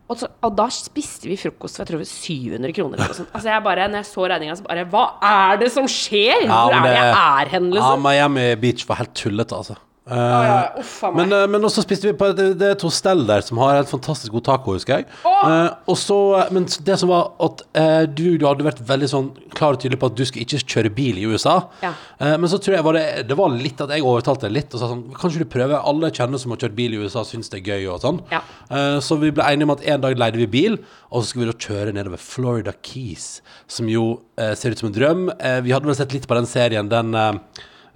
Og, så, og da spiste vi frokost for jeg tror det var 700 kroner. Eller sånt. Altså jeg bare, når jeg så regninga, så bare Hva er det som skjer? Ja, Hvor er det jeg er hen, Ja, liksom? Miami Beach var helt tullete, altså. Eh, Uff ja, men, uh, men også spiste vi på Det, det er et hostell der som har helt fantastisk god taco, husker jeg. Eh, og så Men det som var at du, du hadde vært veldig sånn klar og tydelig på at du skal ikke kjøre bil i USA. Ja. Men så tror jeg var det, det var litt at jeg overtalte deg litt og sa sånn Kanskje du prøver? Alle kjenner som har kjørt bil i USA, syns det er gøy og sånn. Ja. Så vi ble enige om at en dag leide vi bil, og så skulle vi da kjøre nedover Florida Keys, som jo ser ut som en drøm. Vi hadde vel sett litt på den serien, den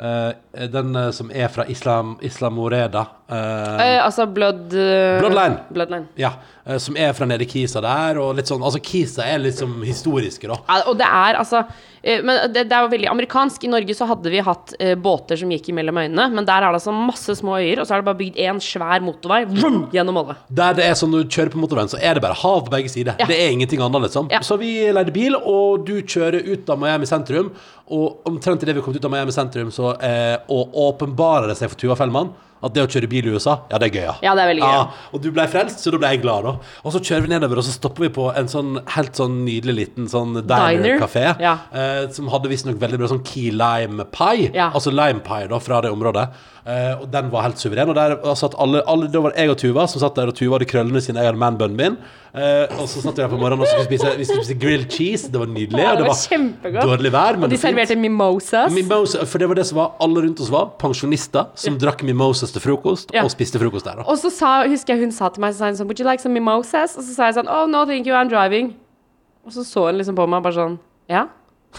eh, den uh, som er fra Islam, Islamoreda. Uh, Eh, altså Blood Bloodline. Bloodline. ja, som er fra nede i Kisa der, og litt sånn Altså, Kisa er liksom historiske, da. Ja, og det er altså Men det, det er jo veldig amerikansk. I Norge så hadde vi hatt båter som gikk imellom øyene, men der er det altså masse små øyer, og så er det bare bygd én svær motorvei vroom, gjennom alle. Der det er sånn når du kjører på motorveien, så er det bare hav på begge sider. Ja. Det er ingenting annet, liksom. Ja. Så vi leide bil, og du kjører ut av Miami sentrum, og omtrent idet vi kom ut av Miami sentrum, så eh, og åpenbarer det seg for Tuva Fellmann at det å kjøre bil i USA, ja, det er gøy, ja. Ja, det er veldig gøy. og du ble frelst, så da ble jeg glad, da. Og så kjører vi nedover, og så stopper vi på en sånn helt sånn nydelig liten sånn Diner. diner-kafé, Ja. eh, som hadde visstnok veldig bra sånn key lime pie, Ja. altså lime pie da, fra det området. Eh, og den var helt suveren. Og der satt alle, alle Da var det jeg og Tuva som satt der, og Tuva hadde krøllene sine, jeg hadde manbunnen min. Eh, og så satt vi der på morgenen og skulle spise, vi skulle spise grilled cheese. Det var nydelig. Ja, det var kjempegodt. dårlig vær, Og de serverte mimosas. Mimosa, for det var det som var alle rundt oss var pensjonister som drakk mimosas til frokost, Ja. og spiste frokost der. da Og så sa, husker jeg hun sa til meg så sa hun sånn Would you like some mimosas? Og så sa jeg sånn Oh, no, thank you, I'm driving. Og så så hun liksom på meg bare sånn Ja?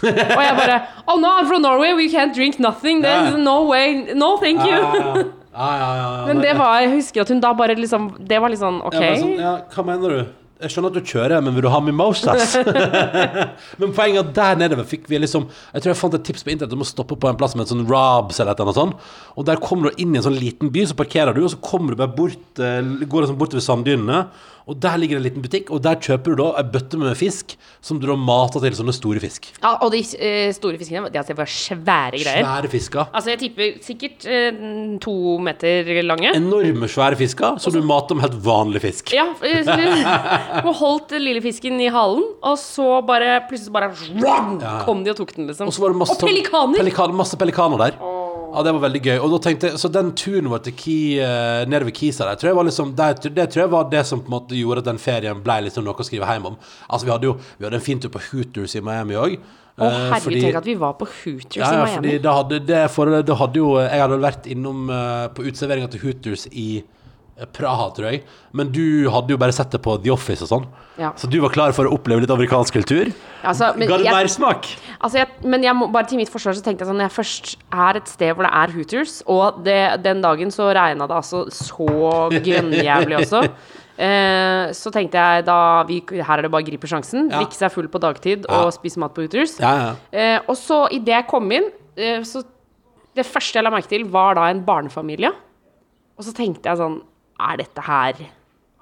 og jeg bare Oh no, I'm from Norway, we can't drink nothing. There's no way. No, thank you. Ja, ja. Men det var, jeg husker at hun da bare liksom Det var litt sånn OK. Ja, sånn, ja, hva mener du? Jeg skjønner at du kjører, men vil du ha mimosas? men poenget er der nedover fikk vi liksom Jeg tror jeg fant et tips på internett om å stoppe på en plass med en sånn Robs eller et eller annet sånt. Og der kommer du inn i en sånn liten by, så parkerer du, og så kommer du bare bort eh, Går liksom bortover sanddynene, og der ligger det en liten butikk, og der kjøper du da ei bøtte med fisk som du da mater til sånne store fisk. Ja, og de eh, store fiskene, de altså, var svære greier. Svære fisker. Altså, jeg tipper sikkert eh, to meter lange. Enorme, svære fisker som du mater med helt vanlig fisk. Ja, eh, så du- hun holdt den lille fisken i halen, og så bare plutselig bare vrang, kom de og tok den, liksom. Og så var det masse, og pelikaner! Pelikaner, masse pelikaner der. Ja, det var veldig gøy. Og da tenkte jeg, Så den turen vår til Ki, eh, nede ved Kisa der, tror jeg var liksom, det, det tror jeg var det som på en måte gjorde at den ferien ble liksom noe å skrive hjem om. Altså, Vi hadde jo vi hadde en fin tur på Hooters i Miami òg. Å herregud, tenk at vi var på Hooters ja, ja, i Miami. fordi da hadde det for, da hadde jo Jeg hadde vært innom uh, på uteserveringa til Hooters i eh, Praha, tror jeg. Men du hadde jo bare sett det på The Office og sånn. Ja. Så du var klar for å oppleve litt amerikansk kultur. Altså, Ga det mersmak? Altså jeg, men jeg må, bare til mitt forsvar så tenkte jeg sånn Når jeg først er et sted hvor det er Hooters, og det, den dagen så regna det altså så grønnjævlig også, eh, så tenkte jeg da vi, Her er det bare å gripe sjansen. Ja. Drikke seg full på dagtid Ja. og spise mat på Hooters. Ja, ja. Eh, og så idet jeg kom inn, eh, så Det første jeg la merke til, var da en barnefamilie. Og så tenkte jeg sånn Er dette her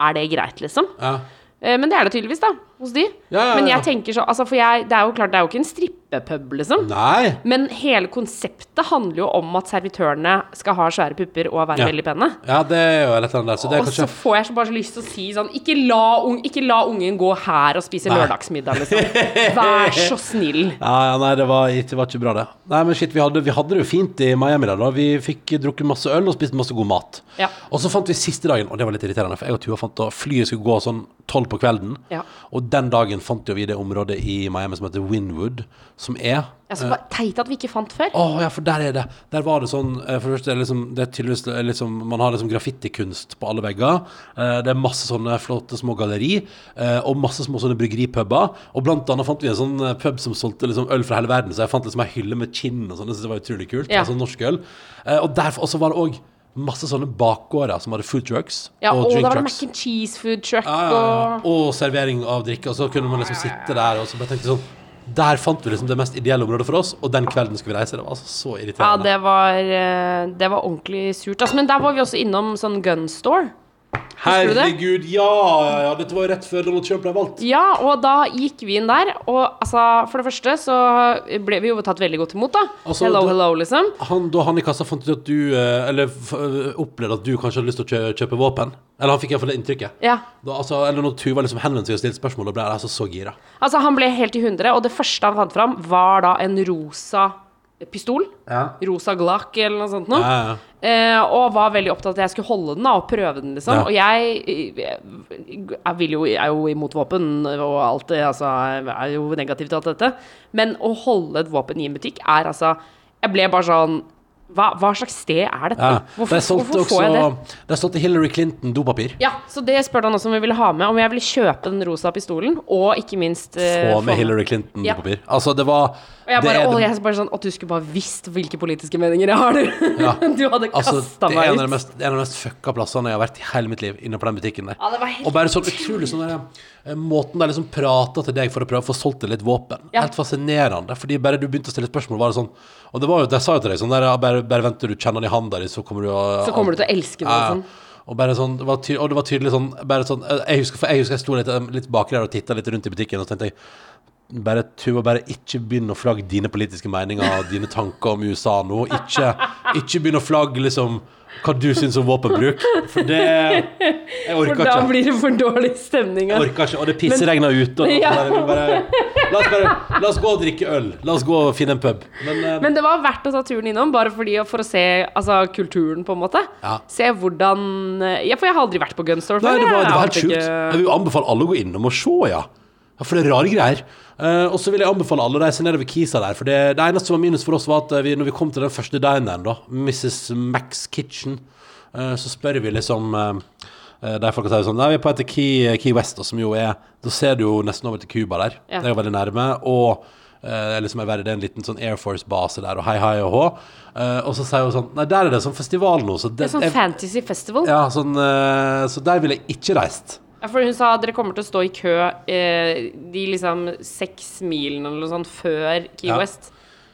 Er det greit, liksom? ja. Eh, Men det er det tydeligvis, da. Hos de. Ja, ja, Men jeg tenker så Altså, for jeg Det er jo klart, det er jo ikke en strippepub, liksom. Nei. Men hele konseptet handler jo om at servitørene skal ha svære pupper og være veldig pene. Ja, det er jo litt er Og så får jeg så bare så lyst til å si sånn Ikke la, ung, ikke la ungen gå her og spise Nei. lørdagsmiddag, liksom. Vær så snill. ja, Nei, det var, det var ikke bra, det. Nei, men shit, vi hadde, vi hadde det jo fint i Miami da. Vi fikk drukket masse øl og spist masse god mat. Ja. Og så fant vi siste dagen, og det var litt irriterende, for jeg og Tua fant da flyet skulle gå sånn tolv på kvelden. Ja. Og den dagen fant jo vi det området i Miami som heter Winwood, som er ja, så bare Teit at vi ikke fant før. Å ja, for der er det. Der var det sånn eh, For det første er liksom Det er tydeligvis eh, liksom Man har liksom graffitikunst på alle vegger. Eh, Det er masse sånne flotte små galleri, eh, og masse små sånne bryggeripuber. Og blant annet fant vi en sånn eh, pub som solgte liksom øl fra hele verden, så jeg fant liksom ei hylle med kinn og sånn. Det var utrolig kult. Ja. Altså norsk øl. Eh, Og derfor, og så var det òg masse sånne bakgårder som hadde food trucks Ja, og, og da drink var det trucks. mac and cheese food truck Ja, ja, ja. og Og servering av drikke. Og så kunne man liksom sitte der og så bare tenkte sånn Der fant vi liksom det mest ideelle området for oss, og den kvelden skulle vi reise. Det var altså så Ja, irriterende. det var, eh, det var ordentlig surt. Altså, men der var vi også innom sånn gun store. Herregud, ja, ja, ja. Dette var jo rett før Donald Trump ble valgt. Ja, og da gikk vi inn der, og altså, for det første så ble vi jo tatt veldig godt imot, da. Altså, hello, da- hello, liksom. Han, da han i kassa fant ut at du eh, Eller eh, opplevde at du kanskje hadde lyst til å kjøpe, kjøpe våpen. Eller han fikk iallfall det inntrykket. Ja. Da, altså, eller når Tuva liksom henvendte seg og stilte spørsmål, og ble altså så gira. Altså, han ble helt i hundre, og det første han fant fram, var da en rosa pistol. Ja. Rosa Glock eller noe sånt noe. Ja, ja. Eh, og var veldig opptatt av at jeg skulle holde den da, og prøve den, liksom. Ja. Og jeg, jeg, jeg, vil jo, jeg er jo imot våpen og alt det, altså. Jeg er jo negativ til alt dette. Men å holde et våpen i en butikk er altså Jeg ble bare sånn Hva, hva slags sted er dette? Ja. Hvorfor, det er solgt hvorfor får jeg det? Det er De til Hillary Clinton dopapir. Ja, så det spurte han også om vi ville ha med. Om jeg ville kjøpe den rosa pistolen, og ikke minst uh, Få med få- Hillary Clinton Ja. dopapir. Altså, det var Og jeg det bare, er å, jeg bare sånn At du skulle bare visst hvilke politiske meninger jeg har, du. Ja. du hadde Altså, kasta det er en av de mest, de mest fucka plassene jeg har vært i hele mitt liv, inne på den butikken der. Ja, det var helt og bare sånn utrolig sånn der, eh, Måten de liksom prata til deg for å prøve å få solgt deg litt våpen. Helt fascinerende. Fordi bare du begynte å stille spørsmål, var det sånn Og det var jo, de sa jo til deg sånn der, ja, bare, bare vent til du kjenner den i handa di, så kommer du å Så kommer du til å elske. Ja, Sånn. Og bare sånn, det var ty og det var tydelig sånn, bare sånn Jeg husker, for jeg, husker jeg sto litt, litt baki der og titta litt rundt i butikken, og så tenkte jeg bare Tuva, bare ikke begynn å flagge dine politiske meninger og dine tanker om USA nå. Ikke, ikke begynn å flagge liksom hva du syns om våpenbruk. For det Jeg For da ikke. blir det for dårlig stemning. Jeg orker ikke. Og det pisseregner ute. Og Ja. la, oss bare, la oss gå og drikke øl. La oss gå og finne en pub. Men, eh, Men det var verdt å ta turen innom, bare fordi, for å se altså, kulturen, på en måte. Ja. Se hvordan Ja, for jeg har aldri vært på Gunstore Nei, det var, det var helt sjukt. ikke- Jeg vil anbefale alle å gå innom og se, ja. Ja for det er rare greier. Uh, og så vil jeg anbefale alle å reise nedover Kisa der. For det, det eneste som var minus for oss, var at eh, vi, når vi kom til den første dineren, da, Mrs. Max Kitchen, uh, så spør vi liksom uh, de folka sier sånn Nei, vi er på etter Key, Key West, da, som jo er Da ser du jo nesten over til Cuba der. Ja. Det er jo veldig nærme. Og uh, liksom er det er en liten sånn Air Force-base der, og hei, hei og hå. Uh, og så sier hun sånn Nei, der er det sånn festival nå, så Det det, er sånn jeg- Fantasy Festival. ja, sånn, uh, så der ville jeg ikke reist. For hun sa at dere kommer til å stå i kø eh, de liksom seks milene eller noe sånt før Key. West.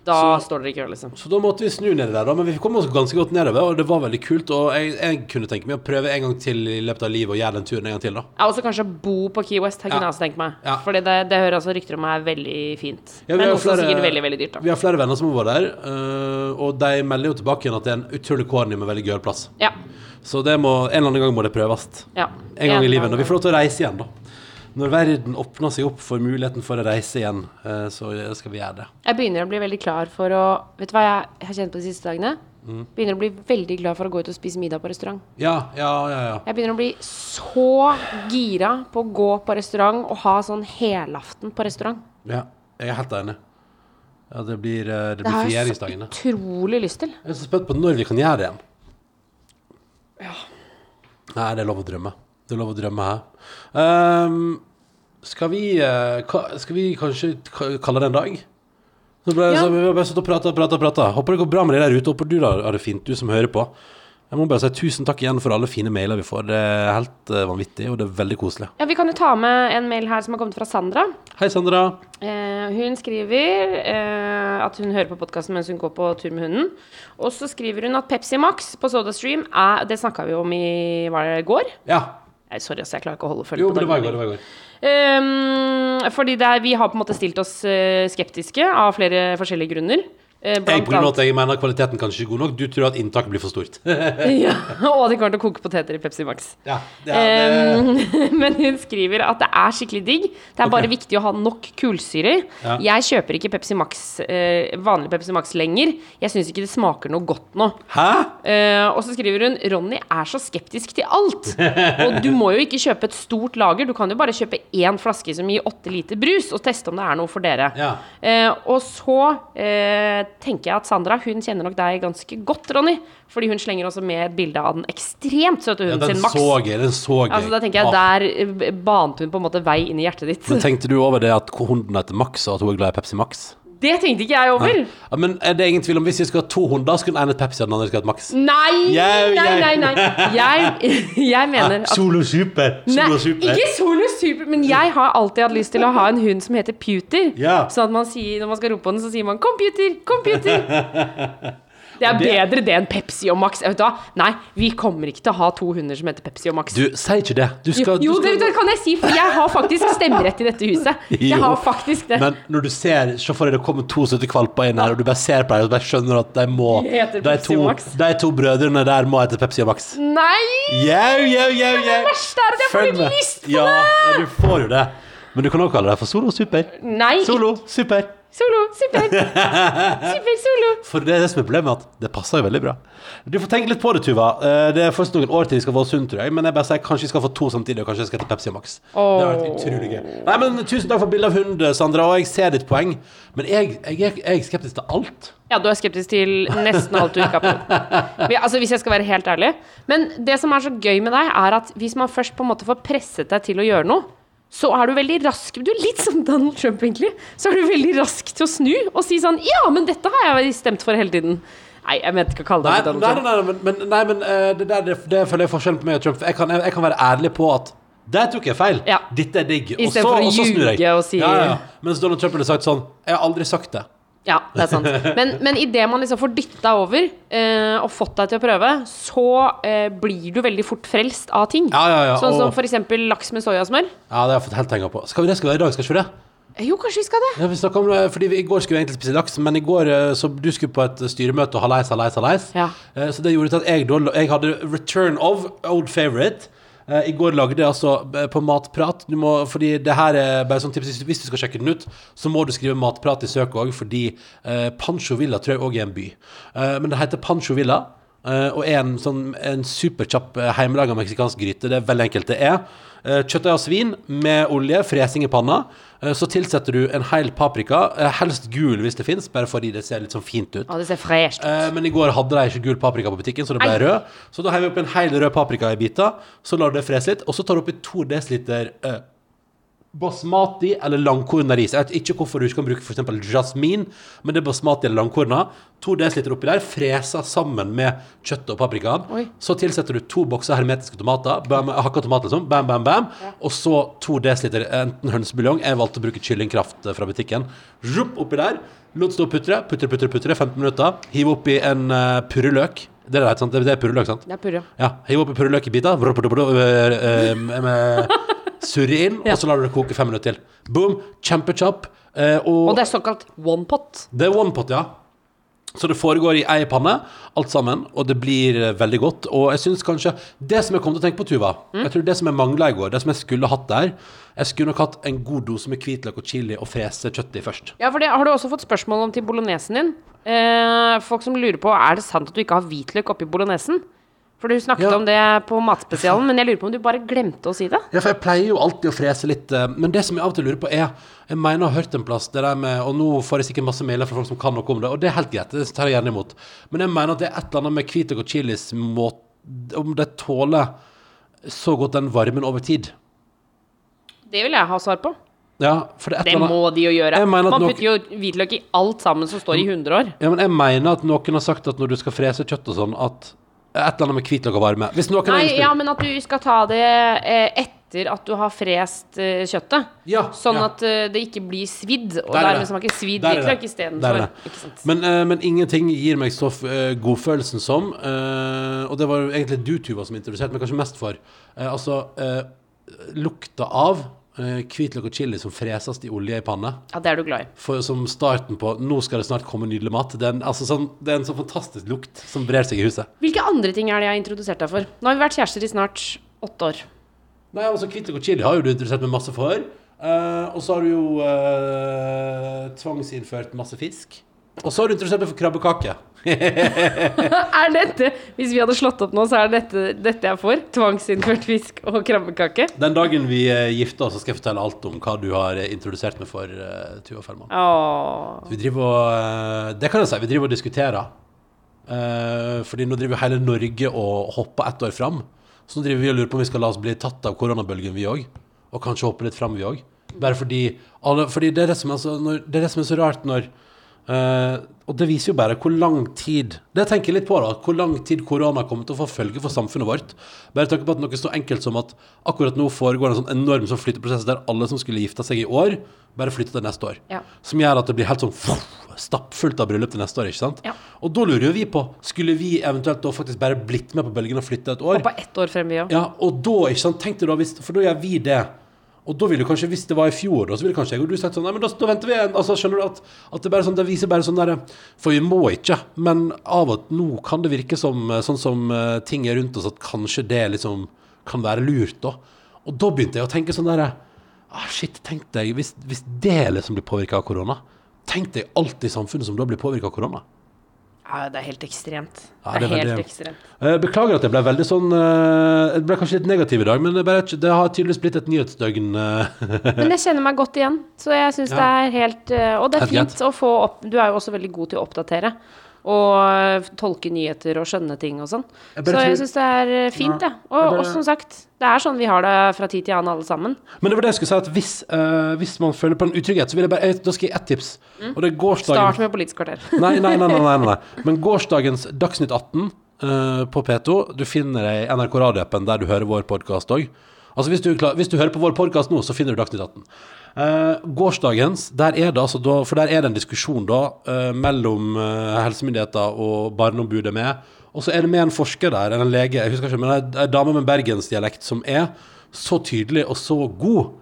Da Så- står dere i kø, liksom. Så da måtte vi snu ned der, da. Men vi kom oss ganske godt nedover, og det var veldig kult. Og jeg, jeg kunne tenke meg å prøve en gang til i løpet av livet og gjøre den turen en gang til, da. Ja, også kanskje bo på Key West, her kunne jeg også tenkt meg. Ja. Fordi det, det hører altså rykter om er veldig fint. Ja, Men også flere- sikkert veldig, veldig dyrt, da. Vi har flere venner som har vært der, øh, og de melder jo tilbake igjen at det er en utrolig corny, men veldig gøy plass. Ja. Så det må, en eller annen gang må det prøves. ja. En gang i livet. Og Når vi får lov til å reise igjen, da. Når verden åpner seg opp for muligheten for å reise igjen, øh, så skal vi gjøre det. Jeg begynner å bli veldig klar for å Vet du hva jeg har kjent på de siste dagene? Mm. Begynner å bli veldig glad for å gå ut og spise middag på restaurant. Ja, ja, ja. ja. Jeg begynner å bli så gira på å gå på restaurant og ha sånn helaften på restaurant. ja jeg er helt enig. Ja, det blir, øh, det Det blir har jeg så utrolig lyst til. Jeg er så spent på når vi kan gjøre det igjen. Ja. Nei, det er lov å drømme. Det er lov å drømme her. Um, skal vi eh, ka- Skal vi kanskje ka- kalle det en dag? Så ble, Ja. så vi har bare stått og prata og prata prata. Håper det går bra med de der ute. Håper du har har det fint, du som hører på. Jeg må bare si tusen takk igjen for alle fine mailer vi får. Det er helt eh, vanvittig, og det er veldig koselig. Ja, Vi kan jo ta med en mail her som har kommet fra Sandra. Hei, Sandra. Eh, hun skriver eh, at hun hører på podkasten mens hun går på tur med hunden. Og så skriver hun at Pepsi Max på SodaStream er Det snakka vi om i var det i går? Ja. Nei, sorry, altså, jeg klarer ikke å holde følge Jo, på det var går. Det var går. Um, fordi det er, vi har på en måte stilt oss eh, skeptiske av flere forskjellige grunner. Eh, Jeg, annet at jeg mener kvaliteten kanskje ikke er god nok. Du tror at inntaket blir for stort. ja, Og de kommer til å koke poteter i Pepsi Max. ja, det er, det, men hun skriver at det er skikkelig digg. Det er okay. bare viktig å ha nok kullsyre. Ja. Jeg kjøper ikke Pepsi Max, eh, vanlig Pepsi Max lenger. Jeg syns ikke det smaker noe godt nå. Hæ? Eh, og så skriver hun Ronny er så skeptisk til alt. Og du må jo ikke kjøpe et stort lager. Du kan jo bare kjøpe én flaske som gir åtte liter brus, og teste om det er noe for dere. Ja. Eh, og så eh, tenker jeg at Sandra hun kjenner nok deg ganske godt, Ronny. Fordi hun slenger også med et bilde av den ekstremt søte hunden den sin, Max. så jeg. Den så jeg. Altså, da tenker jeg Ah. Der banet hun på en måte vei inn i hjertet ditt. Men tenkte du over det at hunden heter Max, og at hun er glad i Pepsi Max? Det tenkte ikke jeg over. Ja, men er det ingen tvil om Hvis vi skal ha to hunder, skulle den ene hete Pepsi, og den andre skulle hatt Max? Nei! yeah, Nei, nei, nei. Jeg, jeg mener at Solo Super! Nei, Super. ikke Solo Super, men jeg har alltid hatt lyst til å ha en hund som heter Pewter. Ja. Sånn at man sier, når man skal rope på den, så sier man 'Computer! Computer!' Det er Det- bedre det enn Pepsi og Max. Vet du hva? Nei, vi kommer ikke til å ha to hunder som heter Pepsi og Max. Du, si ikke det. Du skal, jo du det, skal det kan jeg si, for jeg har faktisk stemmerett i dette huset. Jeg har faktisk det. Men når du ser Se for deg det kommer to søte valper inn her, og du bare ser på dem og bare skjønner at de må De to, de to brødrene der må hete Pepsi og Max. Nei! Jau, jau, jau, jau. verste er at jeg får litt lyst på det! Ja, du får jo det. Men du kan også kalle det for Solo Super. Nei. Solo Super. Solo! Super! Super solo! For det er det som er problemet, at det passer jo veldig bra. Du får tenke litt på det, Tuva. Eh, Det er først noen år til vi skal få Sunn, tror jeg. Men jeg bare sier kanskje vi skal få to samtidig, og kanskje jeg skal til Pepsi Max. Det har vært utrolig gøy. Nei, men Tusen takk for bildet av hund, Sandra, og jeg ser ditt poeng. Men jeg, jeg, jeg er skeptisk til alt. Ja, du er skeptisk til nesten alt du ikke har prøvd. Altså, hvis jeg skal være helt ærlig. Men det som er så gøy med deg, er at hvis man først på en måte får presset deg til å gjøre noe, så er du veldig rask Du er litt som Donald Trump, egentlig. Så er du veldig rask til å snu og si sånn Ja, men dette har jeg stemt for hele tiden. Nei, jeg mente ikke å kalle det nei, Donald nei, Trump. nei, men, men, nei, men eh, det, der, det, det føler jeg forskjellen på meg og Trump. Jeg kan, jeg, jeg kan være ærlig på at der tok jeg feil. Ja. Dette er digg. I stedet for å ljuge og si- ja, ja, ja. Mens Donald Trump ville sagt sånn Jeg har aldri sagt det. Ja, det er sant. Men, men idet man liksom får dytta over eh, og fått deg til å prøve, så eh, blir du veldig fort frelst av ting. Ja, ja, ja. Sånn som for eksempel laks med soyasmør. Ja, det har jeg fått helt tenka på. Skal vi det skal vi i dag, skal vi ikke det? Eh, Jo, kanskje vi skal det. Ja, vi om det, fordi vi, I går skulle vi egentlig spise laks, men i går eh, så du skulle på et styremøte og ha leis, ha leis, Ja. Eh, Så det gjorde til at jeg, jeg hadde return of old favorite. Eh, I går lagde jeg altså eh, på Matprat du må, Fordi det her er bare sånn tips Hvis du skal sjekke den ut, så må du skrive Matprat i søk òg, fordi eh, Pancho Villa tror jeg òg er en by. Eh, men det heter Pancho Villa. Eh, og en, sånn, en superkjapp uh, hjemmelaga meksikansk gryte. Det er veldig enkelt. Det er uh, kjøttdeig av svin med olje, fresing i panna. Uh, så tilsetter du en hel paprika, eh, helst gul hvis det fins, bare fordi det ser litt sånn fint ut. Ja, det ser fresh ut. Eh, men i går hadde de ikke gul paprika på butikken, så det ble Ei. rød. Så da heiver vi opp en hel rød paprika i biter. Så lar du det frese litt, og så tar du oppi to desiliter eh, basmati eller langkorna ris. Jeg vet ikke hvorfor du ikke kan bruke f.eks. jasmin, men det er basmati eller langkorna. To dl oppi der, fresa sammen med kjøttet og paprikaen. Så tilsetter du to bokser hermetiske tomater, bam, hakka tomater liksom, bam, bam, bam. Og så to dl enten hønsebuljong. Jeg valgte å bruke kyllingkraft eh, fra butikken. Rupp oppi der. Lot stå og putre, putre, putre, putre, 15 minutter. Hiv oppi en uh, purreløk. Det er det, sant? Det er purreløk, sant? Det er purre. Ja, hiv oppi purreløk i biter. Med- Surre inn, Ja. og så lar du det koke fem minutter til. Boom! Kjempekjapp. eh, og Og det er såkalt one pot. det er one pot, ja. Så det foregår i ei panne, alt sammen, og det blir eh, veldig godt. Og jeg synes kanskje Det som jeg kom til å tenke på, Tuva Jeg tror det som jeg mangla i går, det som jeg skulle hatt der Jeg skulle nok hatt en god dose med hvitløk og chili og frese kjøttet i først. Ja, for det har du også fått spørsmål om til bolognesen din. Eh, folk som lurer på Er det sant at du ikke har hvitløk oppi bolognesen. For du snakket Ja. om det på Matspesialen, men jeg lurer på om du bare glemte å si det? Ja, for jeg pleier jo alltid å frese litt, eh, men det som jeg av og til lurer på er Jeg mener å ha hørt en plass det der med Og nå får jeg sikkert masse mailer fra folk som kan noe om det, og det er helt greit, det tar jeg gjerne imot. Men jeg mener at det er et eller annet med hvitløk og chilis Om det tåler så godt den varmen over tid. Det vil jeg ha svar på. Ja, for det er et Det må de jo gjøre. At Man nok- putter jo hvitløk i alt sammen som står i 100 år. Ja, men jeg mener at noen har sagt at når du skal frese kjøtt og sånn, at et eller annet med hvitløk og varme Hvis noen har Nei, innspill ja, men at du skal ta det eh, etter at du har frest eh, kjøttet. Ja, Sånn ja. at eh, det ikke blir svidd, og Der er det. dermed smaker svidd Der er det. hvitløk Der istedenfor. det. Ikke sant. Men, eh, men ingenting gir meg så uh, godfølelsen som eh, Og det var jo egentlig du, Tuva, som introduserte meg kanskje mest for. eh, altså eh, lukta av eh, hvitløk og chili som freses i olje i panne. Ja, det er du glad i. For, som starten på 'nå skal det snart komme nydelig mat'. Det er, en, altså, sånn, det er en sånn fantastisk lukt som brer seg i huset. Hvilke andre ting er det jeg har introdusert deg for? Nå har vi vært kjærester i snart åtte år. Nei, altså Hvitløk og chili har jo du introdusert meg masse for. Uh, og så har du jo uh, tvangsinnført masse fisk. Og så er du interessert for krabbekake. Er dette Hvis vi hadde slått opp nå, så er dette dette jeg får? Tvangsinnført fisk og krabbekake? Den dagen vi uh, gifter oss, så skal jeg fortelle alt om hva du har eh, introdusert meg for, uh, Tuva Fellmann. Åh. Vi driver og uh, Det kan jeg si, vi driver og diskuterer. Uh, fordi nå driver hele Norge og hopper ett år fram. Så nå driver vi og lurer på om vi skal la oss bli tatt av koronabølgen, vi òg. Og kanskje hoppe litt fram, vi òg. Bare fordi alle, Fordi det er det som er så, når, det er det som er så rart når eh, Og det viser jo bare hvor lang tid Det tenker jeg litt på, da. Hvor lang tid korona kommer til å få følge for samfunnet vårt. Bare tanke på at noe så enkelt som at akkurat nå foregår en sånn enorm sånn flytteprosess der alle som skulle gifte seg i år, bare flytter til neste år. Ja. Som gjør at det blir helt sånn stappfullt av bryllup til neste år, ikke sant? Ja. Og da lurer jo vi på, skulle vi eventuelt da faktisk bare blitt med på bølgen og flytte et år? Og på ett år frem, òg. Ja, og da, ikke sant, tenk deg da, hvis, for da gjør vi det. Og da ville kanskje, hvis det var i fjor, da, så ville kanskje jeg og du sagt sånn, nei, men da, da venter vi, en- altså skjønner du at, at det bare sånn, det viser bare sånn der, for vi må ikke, men av og til nå kan det virke som, eh, sånn som uh, ting er rundt oss, at kanskje det liksom kan være lurt da. Og da begynte jeg å tenke sånn der, ah shit, tenk deg, hvis, hvis det liksom blir påvirket av korona, Tenk deg alt i samfunnet som da blir påvirka av korona. Ja, det er helt ekstremt. Ja, det er helt veldig- ekstremt. Eh, Beklager at jeg ble veldig sånn eh, Jeg ble kanskje litt negativ i dag, men det, det har tydeligvis blitt et nyhetsdøgn. eh. Men jeg kjenner meg godt igjen, så jeg syns det er helt Og det er fint å få opp Du er jo også veldig god til å oppdatere. Og eh, tolke nyheter og skjønne ting og sånn. Så jeg syns det er fint, fint, Ja. Og, og som sagt, det er sånn vi har det fra tid til annen, alle sammen. Men det var det jeg skulle si, at hvis, uh, hvis man føler på en utrygghet, så vil jeg bare Da skal jeg gi ett tips. Og det er gårsdagen Start med Politisk kvarter. Nei, nei, nei, nei, nei. Men gårsdagens Dagsnytt 18 uh, på P2 Du finner det i NRK Radio-appen der du hører vår podkast òg. Altså hvis du, hvis du hører på vår podkast nå, så finner du Dagsnytt 18. Eh, gårsdagens, der er det altså da For der er det en diskusjon da uh, mellom uh, helsemyndigheter og Barneombudet med. Og så er det med en forsker der, en lege, jeg husker ikke, men ei dame med bergensdialekt som er så tydelig og så god.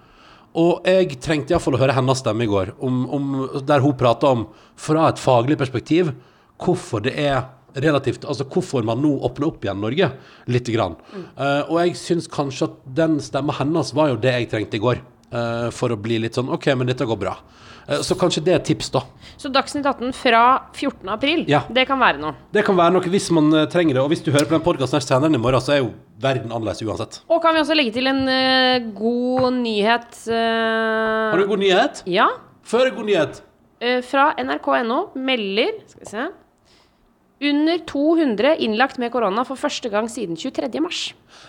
Og jeg trengte iallfall å høre hennes stemme i går, om, om, der hun prata om, fra et faglig perspektiv, hvorfor det er relativt Altså hvorfor man nå åpner opp igjen Norge, lite grann. Eh, og jeg syns kanskje at den stemma hennes var jo det jeg trengte i går, for å bli litt sånn OK, men dette går bra. Eh, så kanskje det er et tips, da. Så Dagsnytt 18 fra 14. april, Ja. det kan være noe. Det kan være noe hvis man eh, trenger det. Og hvis du hører på den podkasten senere i morgen, så er jo verden annerledes uansett. Og kan vi også legge til en uh, god nyhet uh... Har du en god nyhet? Ja. Før en god nyhet. Uh, fra nrk.no melder Skal vi se Under 200 innlagt med korona for første gang siden 23. mars.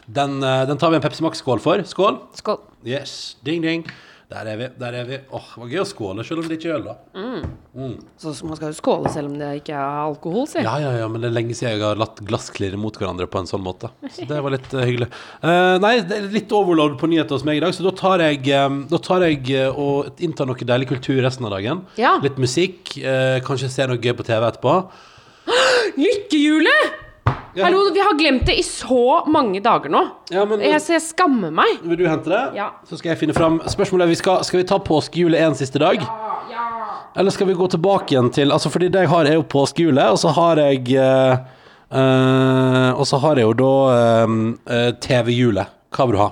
Den, eh, den tar vi en Pepsi Max-skål for. Skål. Skål. Yes, ding ding. Der er vi. der er vi Åh, det var gøy å skåle, selv om det ikke er øl, da. Så man skal jo skåle selv om det ikke er alkohol, si. Ja, ja, ja, men det er lenge siden jeg har latt glass klirre mot hverandre på en sånn måte. Så det var litt uh, hyggelig. Uh, nei, det er litt overload på nyheter hos meg i dag, så da tar jeg, eh, da tar jeg uh, og inntar noe deilig kultur resten av dagen. Ja. Litt musikk, kanskje se noe gøy på TV etterpå. Lykkehjulet! Ja. Hallo, vi har glemt det i så mange dager nå. Ja, men Jeg, så jeg skammer meg. Vil du hente det? Ja. Så skal jeg finne fram Spørsmålet er vi skal, skal vi ta påskehjulet en siste dag? Ja, Eller skal vi gå tilbake igjen til Altså fordi det jeg har, er jo påskehjulet, og så har jeg eh, Og så har jeg jo da eh, TV-hjulet. Hva vil du ha?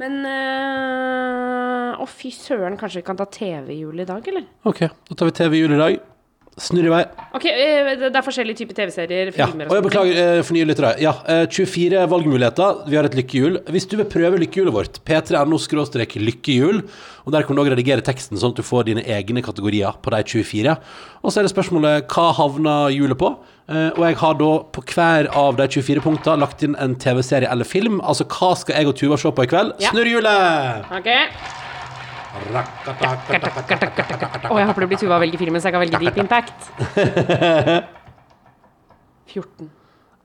Men øh, Å, fy søren, kanskje vi kan ta TV-hjulet i dag, eller? OK, da tar vi TV-hjulet i dag. Snurr i vei. Ok, øh, det er forskjellige typer TV-serier, Ja. filmer Og jeg sånt. beklager eh, for nye lyttere. Ja, eh, 24 valgmuligheter. Vi har et lykkehjul. Hvis du vil prøve lykkehjulet vårt, p3.no skråstrek lykkehjul, og der kan du også redigere teksten sånn at du får dine egne kategorier på de 24. Og så er det spørsmålet hva havner hjulet på? Eh, og jeg har da på hver av de 24 punktene lagt inn en TV-serie eller film. Altså hva skal jeg og Tuva se på i kveld? Ja. Snurr hjulet! Ok. Å, jeg håper det blir Tuva velger filmen, så jeg kan velge Deep Impact. 14.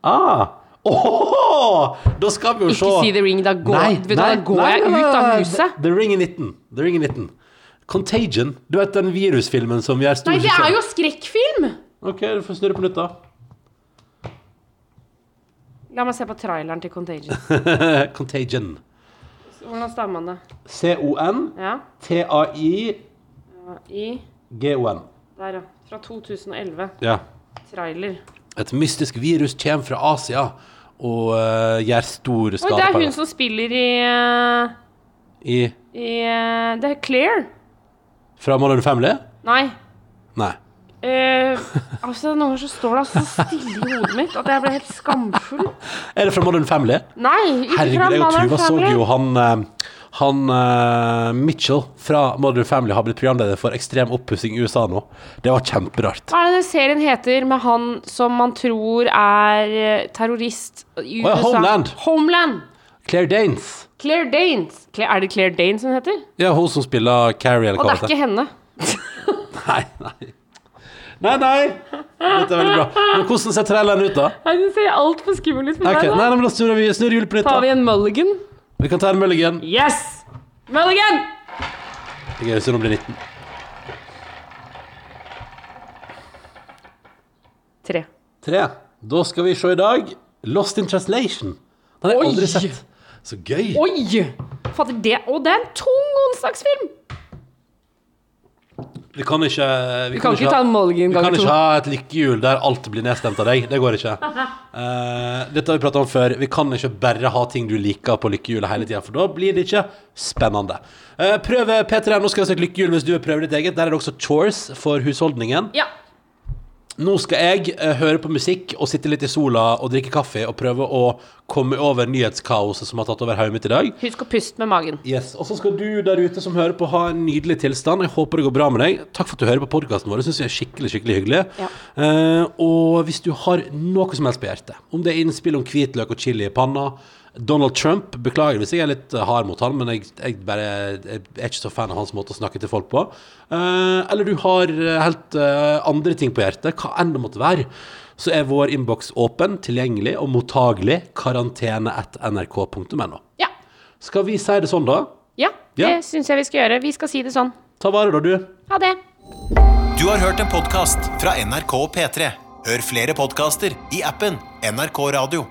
Ah! Oh, Da skal vi jo se Ikke si The Ring, da går, nei, nei, da går jeg ut av huset. The Ring i 19. The Ring i 19. Contagion. Du vet den virusfilmen som gjør stor Nei, det er jo skrekkfilm! OK, du får snurre på nytt, da. La meg se på traileren til Contagion. Contagion. Hvordan staver man det? C-O-N-T-A-I-G-O-N. Der, ja. Fra 2011. Ja. Trailer. Et mystisk virus kommer fra Asia og uh, gjør stor Oi, skade det er hun som spiller i uh, I I uh, Det er Claire. Fra Modern Family? Nei. Nei. Eh, altså, Noen ganger så står det altså så stille i hodet mitt at jeg ble helt skamfull. Er det fra Modern Family? Nei, ikke Herregud, jeg og Modern Tuva så jo han eh, Han uh, Mitchell fra Modern Family har blitt programleder for ekstrem oppussing i USA nå. Det var kjemperart. Hva er det serien heter med han som man tror er eh, terrorist i Å ja, Homeland. Homeland. Claire Danes. Claire Danes. Claire, er det Claire Danes hun heter? Ja, hun som spiller Carrie, eller Og det er ikke henne. Nei, nei. Nei, nei. Dette er veldig bra. Men hvordan ser traileren ut, da? Nei, Den ser altfor skummel ut for Ok, meg. Nei, da. nei, men da snurrer vi snur hjulet på nytt. Tar vi da. en mulligan? Vi kan ta en mulligan. Yes! Mulligan! Det er gøy hvis hun blir 19. Tre. Tre. Da skal vi se i dag Lost in Translation. Den har jeg Oi! aldri sett. Så gøy. Oi! Fader, det Og det er en tung onsdagsfilm! Vi kan ikke Vi, kan ikke ta to Vi kan ikke ha et lykkehjul der alt blir nedstemt av deg. Det går ikke. Uh, dette har vi pratet om før. Vi kan ikke bare ha ting du liker på lykkehjulet hele tida, for da blir det ikke spennende. Uh, prøv P3. Nå skal vi ha et lykkehjul hvis du vil prøve ditt eget. Der er det også chores for husholdningen. Ja. Nå skal jeg eh, høre på musikk og sitte litt i sola og drikke kaffe og prøve å komme over nyhetskaoset som har tatt over hodet mitt i dag. Husk å puste med magen. Yes, Og så skal du der ute som hører på, ha en nydelig tilstand. Jeg håper det går bra med deg. Takk for at du hører på podkasten vår. Det syns jeg er skikkelig skikkelig hyggelig. Ja. Eh, og hvis du har noe som helst på hjertet, om det er innspill om hvitløk og chili i panna Donald Trump, beklager hvis jeg er litt eh, hard mot han, men jeg, jeg, bare, jeg er ikke så fan av hans måte å snakke til folk på. Eh, eller du har eh, helt eh, andre ting på hjertet, hva enn det måtte være, så er vår innboks åpen, tilgjengelig og mottagelig. Karantene.nrk.no. Ja. Skal vi si det sånn, da? Ja, Ja. det syns jeg vi skal gjøre. Vi skal si det sånn. Ta vare, da, du. Ha det. Du har hørt en podkast fra NRK og P3. Hør flere podkaster i appen NRK Radio.